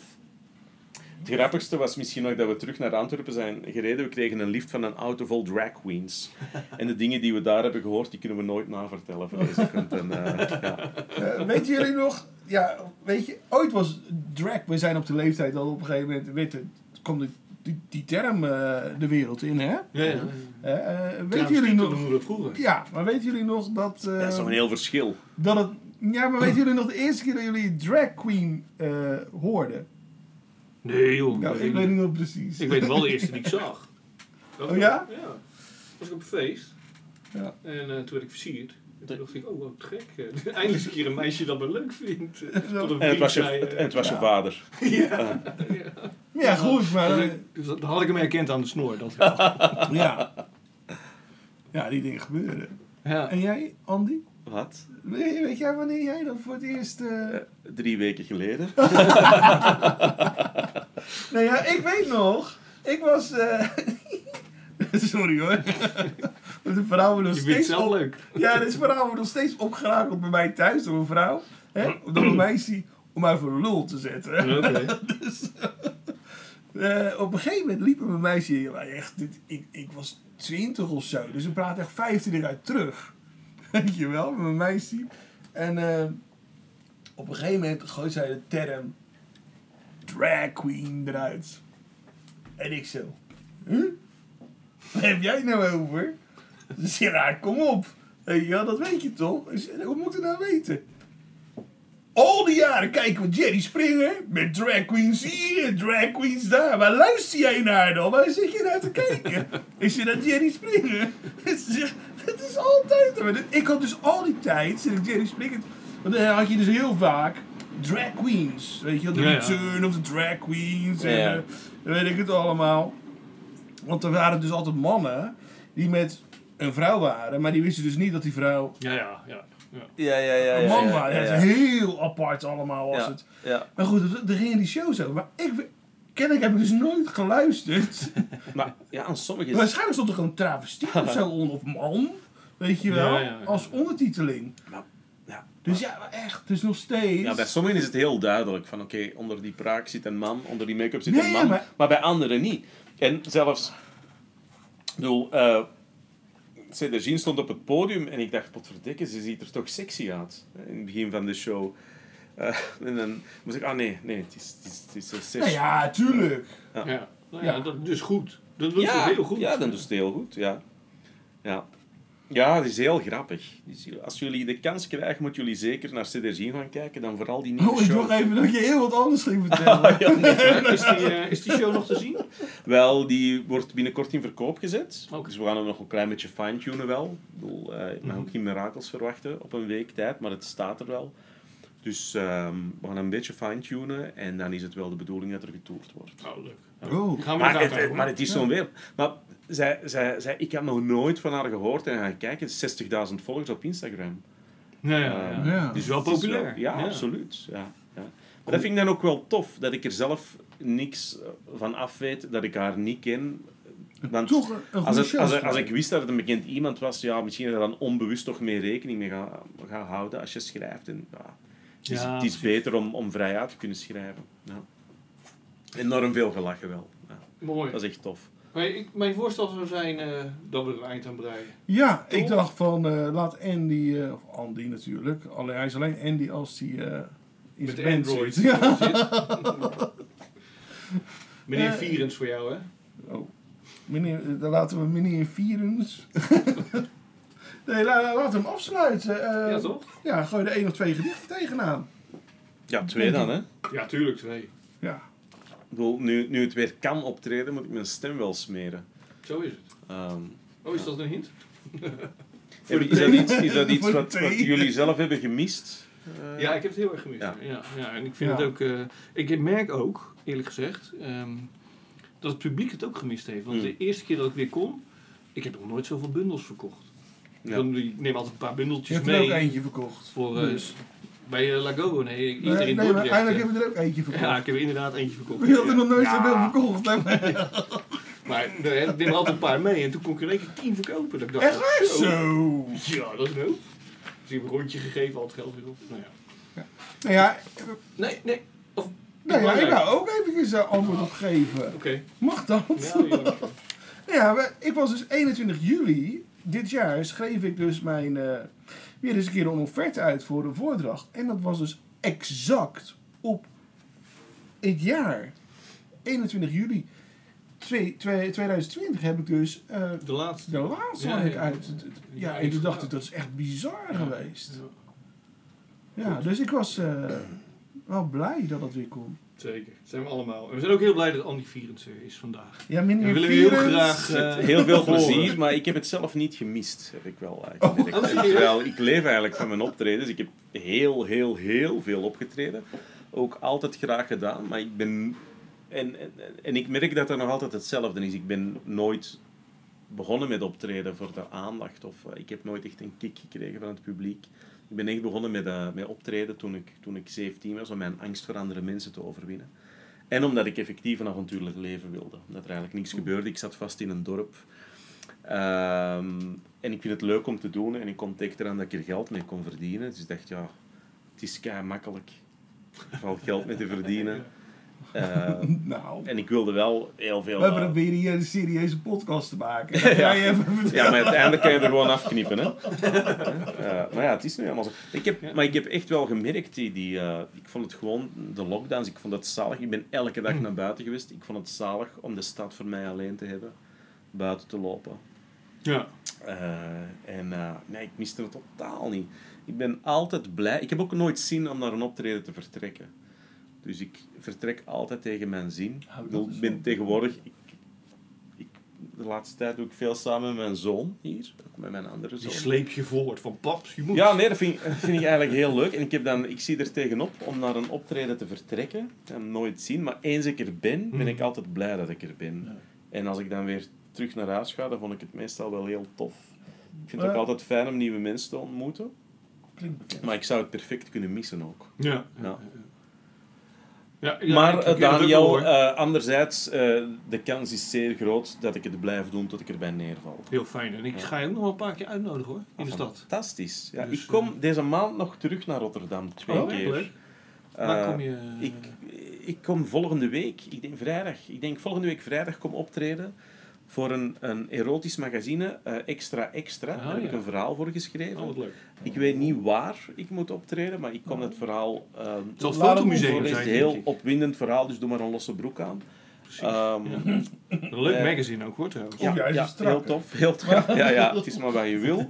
Het grappigste was misschien nog dat we terug naar Antwerpen zijn gereden. We kregen een lift van een auto vol drag queens. En de dingen die we daar hebben gehoord, die kunnen we nooit navertellen, vrees ik. Want dan, eh, ja. Eh, weten jullie nog? Ja, weet je, ooit was drag. We zijn op de leeftijd al op een gegeven moment. Weet je, kwam die, die, term eh, de wereld in, hè? Ja, ja. Eh, weten jullie nog? dat vroeger. Ja, maar weten jullie nog dat. eh, dat is toch een heel verschil. dat het. Ja, maar weten jullie nog de eerste keer dat jullie drag queen eh, hoorden? Nee joh. Nou, ik, ik weet niet nog precies. ik weet wel de eerste die ik zag. Oh ja? Ja. Was ik op een feest. Ja. En eh, toen werd ik versierd. En toen dacht ik, oh wat gek. eh, Eindelijk een keer een meisje dat me leuk vindt. Eh, tot een En het was je, en het was je Ja. vader. ja. Ja, goed, maar... Dus eh, ik- dus dat had ik hem herkend aan de snor. Dat wel. ja. Ja, die dingen gebeuren. ja. En jij, Andy? Wat? Weet weet jij wanneer jij dan voor het eerst... eh, Drie weken geleden. Nou ja, ik weet nog. Ik was... eh, Sorry hoor. De vrouw wordt nog steeds... zelf leuk. Ja, deze vrouw wordt nog steeds opgerakeld bij mij thuis door een vrouw. Hè, door een meisje om mij voor lul te zetten. Oké. Eh, op een gegeven moment liep een meisje, echt, dit, ik, ik was 20 of zo, dus we praten echt 15 eruit terug. Weet je wel, met mijn meisje. En eh, op een gegeven moment gooit zij de term drag queen eruit. En ik zo, huh? Waar heb jij nou over? Zegt, ja, kom op. Je wel, dat weet je toch? Hoe moet ik nou weten? Al die jaren kijken we Jerry Springer met drag queens hier en drag queens daar. Waar luister jij naar dan? Waar zit je naar te kijken? Is je naar Jerry Springer? Het is altijd. Ik had dus al die tijd, zit ik Jerry Springer. Want dan had je dus heel vaak drag queens. Weet je de Ja, ja. return of the drag queens. En Ja. eh, weet ik het allemaal. Want er waren dus altijd mannen die met een vrouw waren, maar die wisten dus niet dat die vrouw Ja, ja, ja. ja. Ja, ja, ja. een man was. Het is heel apart allemaal was Ja. het. ja. Maar goed, er- gingen die shows over. Maar ik, kennelijk heb ik dus nooit geluisterd. Maar ja, aan sommige... Waarschijnlijk stond er gewoon travestiet of zo onder, of man. Weet je wel, Ja, ja, ja. als ondertiteling. Maar- ja. Dus ja, maar echt, het is nog steeds... Ja, bij sommigen is het heel duidelijk van oké, onder die praak zit een man, onder die make-up zit Nee, een ja, man, maar... maar- bij anderen niet. En zelfs, ik bedoel, eh Cedergine stond op het podium en ik dacht, potverdikke, ze ziet er toch sexy uit hè, in het begin van de show. Eh, en dan moest ik, ah nee, nee, het is, het is, het is een. Nou ja, tuurlijk. ja. Nou ja, Ja. dat is goed. Dat doet ja, ze heel goed. Ja, dan doet ze heel goed, ja. Ja, ja het is heel grappig. Als jullie de kans krijgen, moeten jullie zeker naar Cedergine gaan kijken, dan vooral die nieuwe Oh, ik show. dacht even dat je heel wat anders ging vertellen. Ja, nee. Is die, eh, is die show nog te zien? Wel, die wordt binnenkort in verkoop gezet. Dus we gaan hem nog een klein beetje fine-tunen wel. Ik bedoel, eh, ik mag ook geen mirakels verwachten op een week tijd, maar het staat er wel. Dus ehm, we gaan hem een beetje fine-tunen en dan is het wel de bedoeling dat er getoerd wordt. Oh, leuk. Oh. Ik ga hem Maar maar het, het- maar het is zo'n weer. Maar zij, zij, zij, ik had nog nooit van haar gehoord en gaan kijken, 60.000 volgers op Instagram. Ja, ja, ja. Ja. Die is wel is populair. wel- ja, absoluut. Ja, ja. Maar dat vind ik dan ook wel tof, dat ik er zelf niks eh, van af weet, dat ik haar niet ken. Want Toch een, als, het, als, ik- als ik wist dat het een bekend iemand was, ja, misschien dat je dan onbewust toch meer rekening mee gaat ga houden als je schrijft. En, ja, het is, Ja, het is beter om, om vrij uit te kunnen schrijven. Ja. Enorm veel gelachen wel. Ja, Mooi. dat is echt tof. Maar ik, mijn voorstel zou zijn eh, dat we er een eind aan breien. Ja, ik dacht van eh, laat Andy, eh, of Andy natuurlijk, alleen, hij is alleen Andy als hij eh in Met zijn band Android. zit. Ja. Meneer Vierens voor jou, hè? Oh. Meneer, dan laten we meneer Vierens. nee, la, la- laten we hem afsluiten. Eh, ja, toch? Ja, gooi er één of twee gedichten tegenaan. Ja, twee dan, hè. Ja, tuurlijk, twee. Ja. Ik bedoel, nu, nu het weer kan optreden, moet ik mijn stem wel smeren. Zo is het. Ehm, Oh, is dat een hint? is, dat iets, is dat iets Voor de wat, jullie zelf hebben gemist? Eh, Ja, ik heb het heel erg gemist. Ja. Ja. Ja, en ik vind Ja. het ook... eh, ik merk ook, eerlijk gezegd, ehm, dat het publiek het ook gemist heeft. Want Mm. de eerste keer dat ik weer kom, ik heb nog nooit zoveel bundels verkocht. Ja. Ik neem altijd een paar Je bundeltjes hebt er ook mee. eentje verkocht. Voor, eh, Dus. Bij uh, Lagogo, nee, Nee, iedereen nee, maar Dordrecht, eindelijk eh. hebben we er ook eentje verkocht. Ja, ik heb er inderdaad eentje verkocht. Je had er nog nooit Ja. zoveel verkocht. Maar nee, ik neem altijd een paar mee en toen kon ik er één keer tien verkopen. Dat ik dacht, Echt waar? zo. Ja, dat is hoop. Dus ik heb een rondje gegeven, al het geld weer op. Nou ja. Nou ja, Nee, nee. Of, nou ja, ik wou ook eventjes een antwoord op geven. Oké. Mag dat? Ja, ja. Ja, ik was dus 21 juli dit jaar schreef ik dus mijn eh, weer eens een keer een offerte uit voor een voordracht. En dat was dus exact op het jaar. 21 juli twee- twee- 2020 heb ik dus eh, De laatste. de laatste Ja, had ik uit. Ja, Ja, en toen ik- dacht ik, dat is echt bizar geweest. Ja. Dus ik was eh, wel blij dat het weer komt. Zeker, zijn we allemaal. En we zijn ook heel blij dat Andy Vierens er is vandaag. Ja, We meneer willen heel Vierens. graag eh, Heel veel plezier, maar ik heb het zelf niet gemist, heb ik wel eigenlijk. Oh, serieus? Terwijl ik leef eigenlijk van mijn optredens. Ik heb heel, heel, heel veel opgetreden. Ook altijd graag gedaan, maar ik ben... En, en, en ik merk dat er nog altijd hetzelfde is. Ik ben nooit begonnen met optreden voor de aandacht. Of eh, ik heb nooit echt een kick gekregen van het publiek. Ik ben echt begonnen met, eh, met optreden toen ik, toen ik 17 was, om mijn angst voor andere mensen te overwinnen. En omdat ik effectief een avontuurlijk leven wilde. Omdat er eigenlijk niks gebeurde. Ik zat vast in een dorp. Ehm, en ik vind het leuk om te doen. En ik ontdekte eraan dat ik er geld mee kon verdienen. Dus ik dacht, ja, het is kei makkelijk. Er valt geld mee te verdienen. Ehm, Nou, en ik wilde wel heel veel... we eh, weer hier een serieuze podcast te maken. Even ja, maar uiteindelijk kan je er gewoon afknippen. Hè? Eh, maar ja, het is nu helemaal zo. Ik heb, maar ik heb echt wel gemerkt, die, die, eh, ik vond het gewoon, de lockdowns, ik vond het zalig. Ik ben elke dag naar buiten geweest. Ik vond het zalig om de stad voor mij alleen te hebben. Buiten te lopen. Ja. Eh, en eh, nee, ik miste het totaal niet. Ik ben altijd blij. Ik heb ook nooit zin om naar een optreden te vertrekken. Dus ik vertrek altijd tegen mijn zin. Oh, ik ben tegenwoordig... Ik, ik, de laatste tijd doe ik veel samen met mijn zoon hier. Ook met mijn andere Die zoon. sleep je voort van paps, je moet. Ja, nee, dat vind, vind ik eigenlijk heel leuk. En ik, heb dan, ik zie er tegenop om naar een optreden te vertrekken. Hem nooit zien, maar eens ik er ben, ben ik altijd blij dat ik er ben. En als ik dan weer terug naar huis ga, dan vond ik het meestal wel heel tof. Ik vind het ook altijd fijn om nieuwe mensen te ontmoeten. Klinkt bekend. Maar ik zou het perfect kunnen missen ook. Ja. Ja. Ja, ja, maar eh, Daniel, eh, anderzijds, eh, de kans is zeer groot dat ik het blijf doen tot ik erbij neerval. Heel fijn. En ik ga je ook nog een paar keer uitnodigen hoor, in de stad. Fantastisch. Ja, Dus, ik kom deze maand nog terug naar Rotterdam, twee Oh, keer. leuk. Waar kom je? Ik, ik kom volgende week, ik denk vrijdag, ik denk volgende week vrijdag kom optreden voor een, een erotisch magazine, eh, Extra Extra. Ah, Daar heb ik een verhaal voor geschreven. Oh, wat leuk. Ik weet niet waar ik moet optreden, maar ik kom het verhaal... ehm Het zal het fotomuseum zijn, heel opwindend verhaal, dus doe maar een losse broek aan. Ehm, Een leuk eh, magazine ook hoor trouwens. ja, Oh, ja, heel tof. Heel tof. Ja, ja, het is maar wat je wil.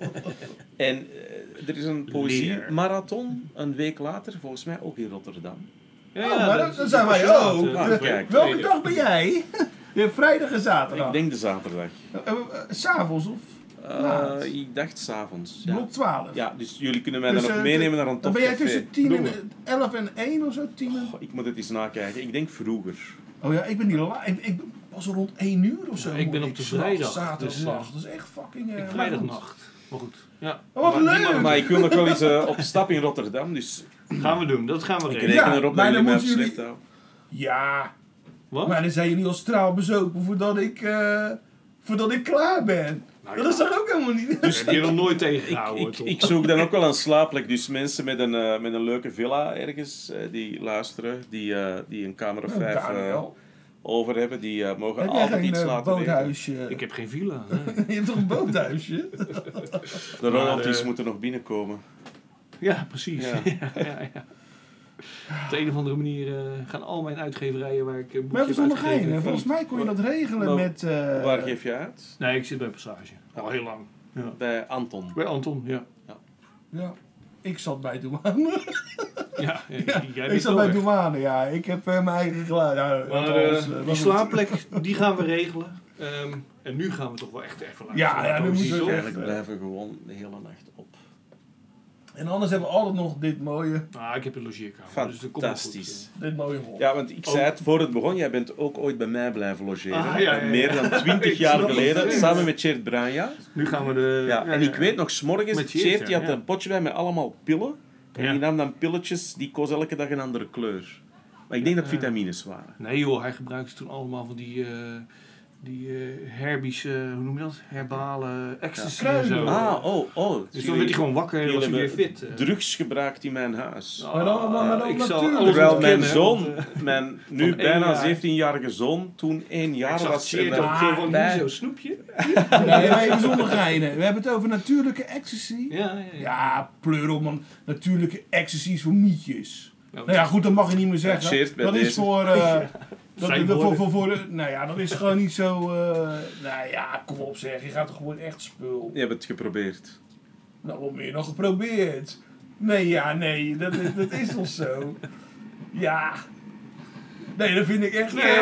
En eh, er is een poëziemarathon een week later, volgens mij ook in Rotterdam. Ja, Oh, maar dat- zijn wij ook. Ah. Welke dag ben jij? Hebt vrijdag en zaterdag. Ik denk de zaterdag. Eh, eh, S'avonds of Eh, laat? ik dacht s'avonds. Ja. Blok 12. ja, dus jullie kunnen mij Dus, dan nog eh, meenemen naar een Dan tof ben jij tussen 10 Doen en we. 11 en 1 of zo? 10 en... Oh, ik moet het eens nakijken. Ik denk vroeger. Oh ja, ik ben niet la- ik, ik pas rond 1 uur of zo. Ja, ik ben op de vrijdag, Zaterdagnacht. dus, eh, dat is echt fucking... eh, Ik maar vrijdagnacht. Maar goed. Ja. Oh, wat Maar leuk! Maar ik wil nog wel eens eh, op stap in Rotterdam, dus Gaan we doen, dat gaan we ik regelen. reken Ja, erop maar dat dan jullie mij jullie-. Ja, Wat? maar dan zijn jullie al straal bezopen voordat ik, eh, voordat ik klaar ben. Nou dat ja. is toch ook helemaal niet... Dus heb je nog nooit Ik, tegengehouden, ik, toch? ik zoek dan ook wel een slaapplek. Dus mensen met een, eh, met een leuke villa ergens eh, die luisteren, die, eh, die een kamer of vijf eh, Daniel, over hebben, die eh, mogen heb altijd geen iets eh, laten weten. Ik heb geen villa. nee. Je hebt toch een boothuisje? De royalties eh, moeten nog binnenkomen. Ja, precies. Ja. Ja. Ja, ja, Op de een of andere manier eh, gaan al mijn uitgeverijen waar ik een Maar boekje even uitgegeven. hè. volgens mij kon je dat regelen Maar met... eh, Waar geef je uit? Nee, ik zit bij Passage. Al heel lang. Ja. Bij Anton. Bij Anton, ja. Ja, ik zat bij douane. Ja, jij ik zat bij douane, ja. Ik heb eh, mijn eigen geluid. Ja, Maar die maar slaapplek, die gaan we regelen. Ehm, en nu gaan we toch wel echt even luisteren. Ja, ja, nu moeten we Eigenlijk blijven gewoon de hele nacht op. En anders hebben we altijd nog dit mooie, Ah, ik heb een logeerkamer. Dus goed, Fantastisch. dit mooie hol. Ja, want ik zei het voor het begon, jij bent ook ooit bij mij blijven logeren. Ah, ja, ja, ja. Meer dan twintig jaar geleden, samen met Chert Branja. Nu gaan we de... Ja, en ik weet nog, s'morgens, Met Chert, die ja, had ja. een potje bij met allemaal pillen. En Ja. die nam dan pilletjes, die koos elke dag een andere kleur. Maar ik denk dat vitamines waren. Nee joh, hij gebruikte toen allemaal van die... eh die eh herbische, hoe noem je dat? Herbale ecstasy Ja. en zo. Ah, oh, oh. Dus dan werd hij gewoon wakker en was hij weer fit. eh. drugs gebruikt in mijn huis. Ah, Maar dan- maar dan ik zal Terwijl mijn zoon, eh, mijn nu bijna jaar. 17-jarige zoon, toen één ik jaar zag was. Eh, zo van, bij- zo'n snoepje. Nee, maar even zonder geinen. We hebben het over natuurlijke ecstasy. Ja, ja, ja. Ja, pleur op man. Natuurlijke ecstasy is voor mietjes. Nou, Nou ja, goed, dat mag je niet meer zeggen. Dat is deze. voor... eh, dat, Zijn dat- voor, voor, voor, nou ja, dat is gewoon niet zo... eh, nou ja, kom op zeg. Je gaat toch gewoon echt spul. Je hebt het geprobeerd. Nou, wat meer nog geprobeerd. Nee, ja, nee. Dat, is- dat is toch zo. Ja. Nee, dat vind ik echt... Nee, eh,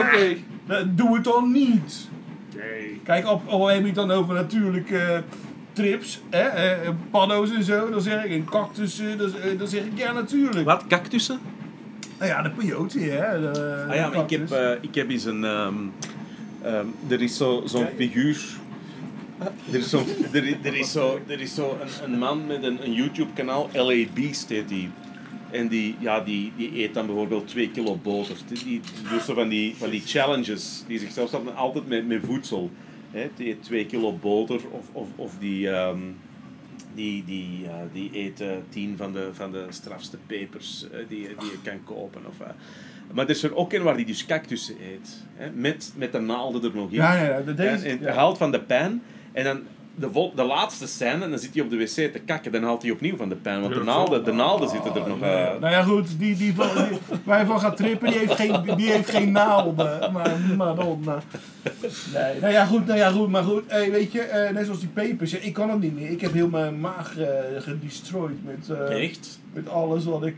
oké. Doe het dan niet. Nee. Kijk, al, al heb je het dan over natuurlijke trips, hè, eh, paddo's en zo, dan zeg ik, en cactussen, dan, eh, dan zeg ik, ja natuurlijk. Wat? Cactussen? Nou ja, de peyote, hè. De, Ah ja, maar ik heb, eh, ik heb eens een... ehm, ehm, er is zo- zo'n figuur... Er is, zo, er, er is zo, er is zo een, een man met een, een YouTube-kanaal, LA Beast heet die. En die, ja, die, die eet dan bijvoorbeeld 2 kilo boter. Die, die doet zo van die, van die challenges die zichzelf altijd met, met voedsel. Hè, die eet 2 kilo boter of, of, of die, ehm, die, die, ja, die eet eh, 10 van de, van de strafste pepers eh, die, je- die je kan kopen. Of, eh. Maar er is er ook een waar die dus cactussen eet. Hè, met, met de naalden er nog in. Ja, ja, de- deze, En, en ja. hij haalt van de pijn en dan de, vol- de laatste scène, en dan zit hij op de wc te kakken, dan haalt hij opnieuw van de pijn, want de naalden, de naalden zitten er nog. eh, Nou ja, goed, die, die, van, die waar je van gaat trippen, die heeft geen, die heeft geen naalden. Maar, maar dan, nou. Nee, nou ja, goed, nou ja, goed, maar goed. Hey, weet je, eh, net zoals die pepers, ja, ik kan het niet meer. Ik heb heel mijn maag eh gedestroyed met, eh, Echt? met alles wat ik...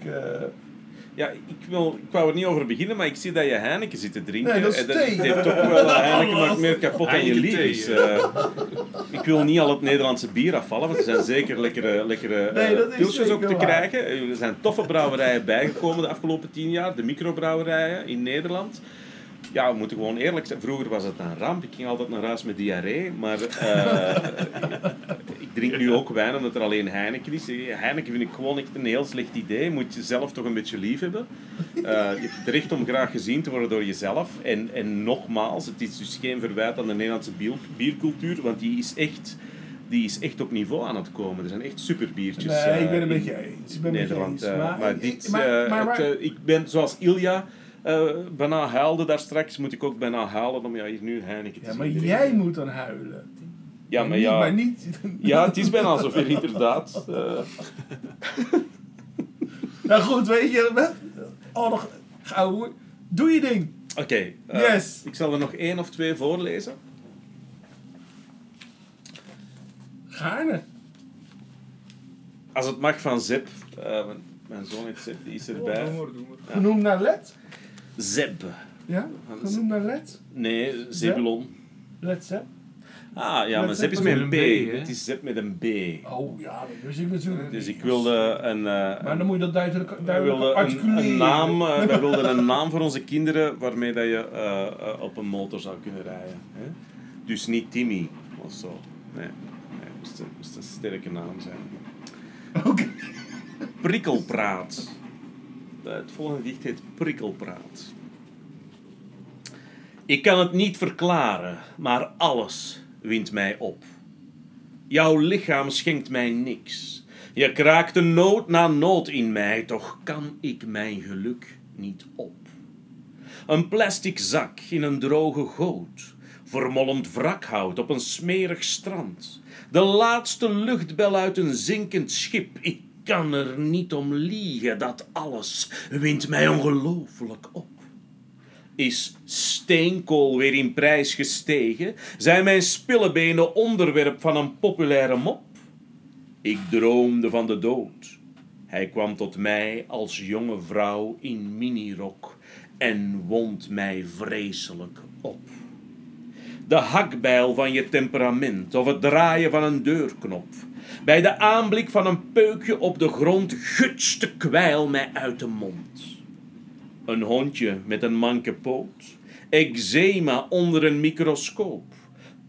Ja, ik, wil, ik wou er niet over beginnen, maar ik zie dat je Heineken zit te drinken. Nee, dat is En thee. Het heeft toch wel, eh, Heineken maakt meer kapot dan je lief eh. ik wil niet al het Nederlandse bier afvallen, want er zijn zeker lekkere, lekkere eh, pilsjes ook te waar. krijgen. Er zijn toffe brouwerijen bijgekomen de afgelopen tien jaar, de microbrouwerijen in Nederland. Ja, we moeten gewoon eerlijk zijn. Vroeger was het een ramp. Ik ging altijd naar huis met diarree. Maar eh, ik drink nu ook wijn omdat er alleen Heineken is. Heineken vind ik gewoon echt een heel slecht idee. Moet je zelf toch een beetje lief hebben. Eh, je hebt het recht om graag gezien te worden door jezelf. En, en nogmaals, het is dus geen verwijt aan de Nederlandse bier, biercultuur. Want die is echt... Die is echt op niveau aan het komen. Er zijn echt superbiertjes. nee, eh, ik ben het met in- je eens. Ik ben Nederland. eens. eh, Maar, dit, maar- eh, maar- maar- het, eh, ik ben zoals Ilja eh, bijna huilde daar straks, moet ik ook bijna huilen om ja, hier nu Heineken te ja, maar drinken. jij moet dan huilen. Ja, maar Niet- ja, Maar niet... ja, het is bijna zover inderdaad. Eh, Nou goed, weet je... Oh, nog... Gauw, doe je ding. Oké, eh, Yes. ik zal er nog één of twee voorlezen. Gaarne. Als het mag van Zep. Eh, mijn, zoon heet Zep, die is erbij. Doe maar, doe maar. Genoemd naar Led. Zeb. Ja? Genoemd naar Led. Nee, Zebulon. Led Zepp. Ah ja, maar Zep is met een B. Het is Zep met een B. Oh ja, dat wist ik natuurlijk Dus ik wilde een... eh, Maar dan moet je dat duidelijk, duidelijk wilden een, naam, wij wilden een naam voor onze kinderen waarmee dat je eh, op een motor zou kunnen rijden. Hè? Dus niet Timmy of zo. Nee, nee het moest een, moest een sterke naam zijn. Oké. Prikkelpraat. Eh, Het volgende gedicht heet Prikkelpraat. Ik kan het niet verklaren, maar alles wint mij op. Jouw lichaam schenkt mij niks. Je kraakt een nood na nood in mij, toch kan ik mijn geluk niet op. Een plastic zak in een droge goot, vermolmd wrakhout op een smerig strand. De laatste luchtbel uit een zinkend schip. Kan er niet om liegen, dat alles wint mij ongelooflijk op. Is steenkool weer in prijs gestegen? Zijn mijn spillebenen onderwerp van een populaire mop? Ik droomde van de dood. Hij kwam tot mij als jonge vrouw in minirok en wond mij vreselijk op. De hakbijl van je temperament of het draaien van een deurknop. Bij de aanblik van een peukje op de grond gutst de kwijl mij uit de mond. Een hondje met een manke poot, eczema onder een microscoop,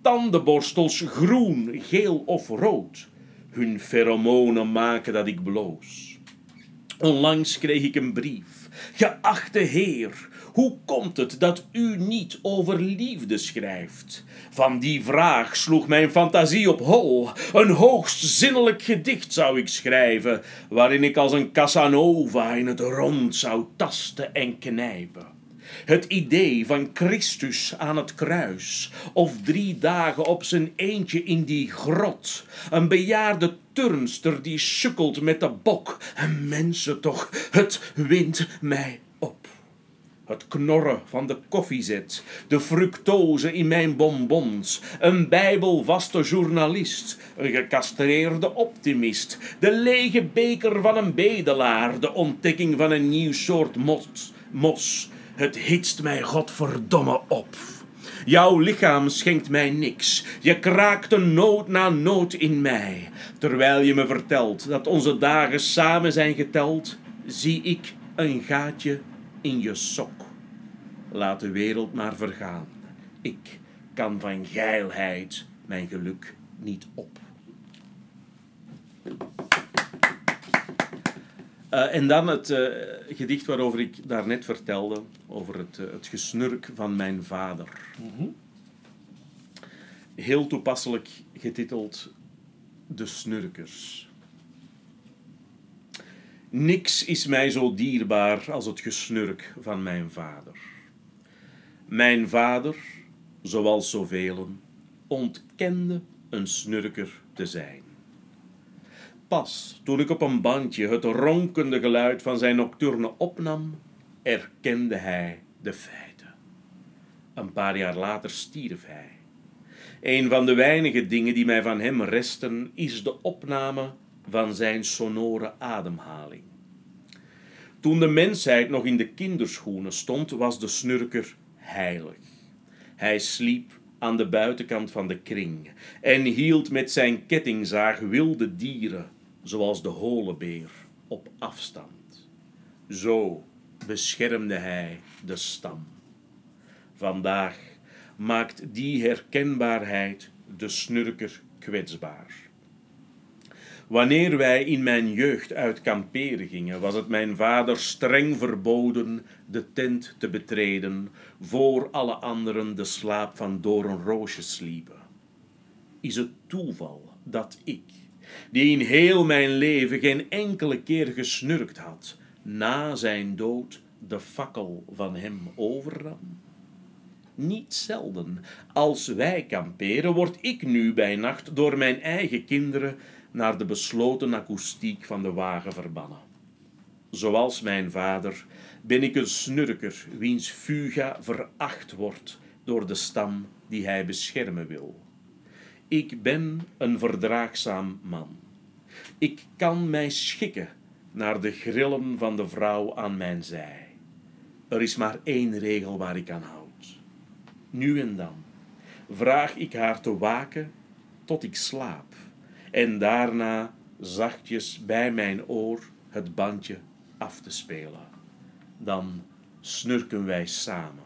tandenborstels groen, geel of rood. Hun pheromonen maken dat ik bloos. Onlangs kreeg ik een brief. Geachte heer, hoe komt het dat u niet over liefde schrijft? Van die vraag sloeg mijn fantasie op hol. Een hoogst zinnelijk gedicht zou ik schrijven, waarin ik als een Casanova in het rond zou tasten en knijpen. Het idee van Christus aan het kruis, of drie dagen op zijn eentje in die grot, een bejaarde turnster die sukkelt met de bok, en mensen toch, het wint mij op. Het knorren van de koffiezet, de fructose in mijn bonbons, een bijbelvaste journalist, een gecastreerde optimist, de lege beker van een bedelaar, de ontdekking van een nieuw soort Mos, het hitst mij godverdomme op. Jouw lichaam schenkt mij niks. Je kraakt een nood na nood in mij. Terwijl je me vertelt dat onze dagen samen zijn geteld, zie ik een gaatje in je sok. Laat de wereld maar vergaan. Ik kan van geilheid mijn geluk niet op. Eh, en dan het eh, gedicht waarover ik daarnet vertelde, over het, eh, het gesnurk van mijn vader. Heel toepasselijk getiteld De Snurkers. Niks is mij zo dierbaar als het gesnurk van mijn vader. Mijn vader, zoals zoveel, ontkende een snurker te zijn. Pas toen ik op een bandje het ronkende geluid van zijn nocturne opnam, erkende hij de feiten. Een paar jaar later stierf hij. Een van de weinige dingen die mij van hem resten is de opname van zijn sonore ademhaling. Toen de mensheid nog in de kinderschoenen stond, was de snurker heilig. Hij sliep aan de buitenkant van de kring en hield met zijn kettingzaag wilde dieren, zoals de holebeer, op afstand. Zo beschermde hij de stam. Vandaag maakt die herkenbaarheid de snurker kwetsbaar. Wanneer wij in mijn jeugd uit kamperen gingen, was het mijn vader streng verboden de tent te betreden, voor alle anderen de slaap van doornroosjes sliepen. Is het toeval dat ik, die in heel mijn leven geen enkele keer gesnurkt had, na zijn dood de fakkel van hem overnam? Niet zelden, als wij kamperen, word ik nu bij nacht door mijn eigen kinderen naar de besloten akoestiek van de wagen verbannen. Zoals mijn vader ben ik een snurker wiens fuga veracht wordt door de stam die hij beschermen wil. Ik ben een verdraagzaam man. Ik kan mij schikken naar de grillen van de vrouw aan mijn zij. Er is maar één regel waar ik aan houd. Nu en dan vraag ik haar te waken tot ik slaap en daarna zachtjes bij mijn oor het bandje af te spelen. Dan snurken wij samen.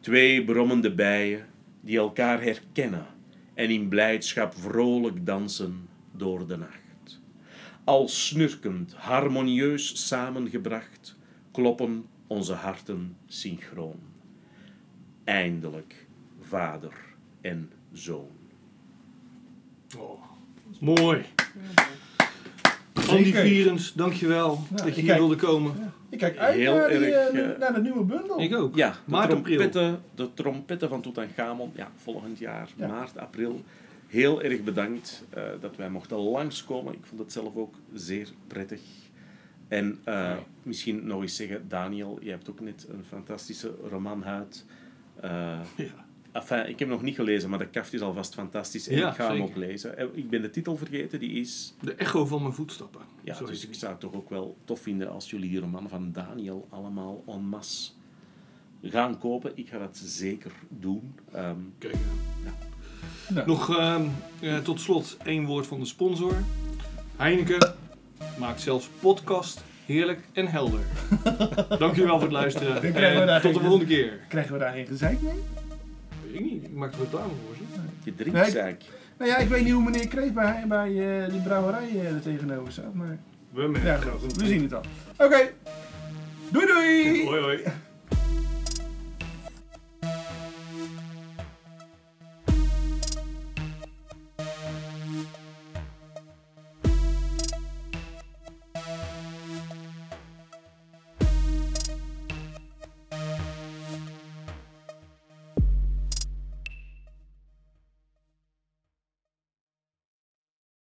Twee brommende bijen die elkaar herkennen en in blijdschap vrolijk dansen door de nacht. Al snurkend, harmonieus samengebracht, kloppen onze harten synchroon. Eindelijk vader en zoon. Oh, mooi. Andy Zeker. Vierens, dankjewel Ja, dat je hier kijk- wilde komen. Ik kijk uit Heel naar, die, erg, eh, naar de nieuwe bundel. Ik ook. Ja, de Maart, april. trompetten, de trompetten van Tutankhamon, ja, volgend jaar, Ja. maart, april. Heel erg bedankt eh, dat wij mochten langskomen. Ik vond het zelf ook zeer prettig. En eh, misschien nog eens zeggen, Daniel, je hebt ook net een fantastische roman uit. Eh, Ja. Enfin, ik heb hem nog niet gelezen, maar de kaft is alvast fantastisch. En Ja, ik ga hem ook lezen. Eh, Ik ben de titel vergeten, die is... De echo van mijn voetstappen. Ja, Zo dus ik zou het toch ook wel tof vinden als jullie die roman van Daniel allemaal en masse gaan kopen. Ik ga dat zeker doen. Ehm, Kijk, Nou. Nog ehm, eh, tot slot één woord van de sponsor. Heineken maakt zelfs podcast heerlijk en helder. Dankjewel voor het luisteren. En tot de volgende keer. Krijgen we daar geen gezeik mee? Ik niet, ik maak er reclame voor ze. je drinkt Nee. Nou ja, ik weet niet hoe meneer Kreef bij, bij eh, die brouwerij eh, er tegenover staat. Maar We merken ja, goed, we zien het al. Oké, doei doei! Hoi hoi.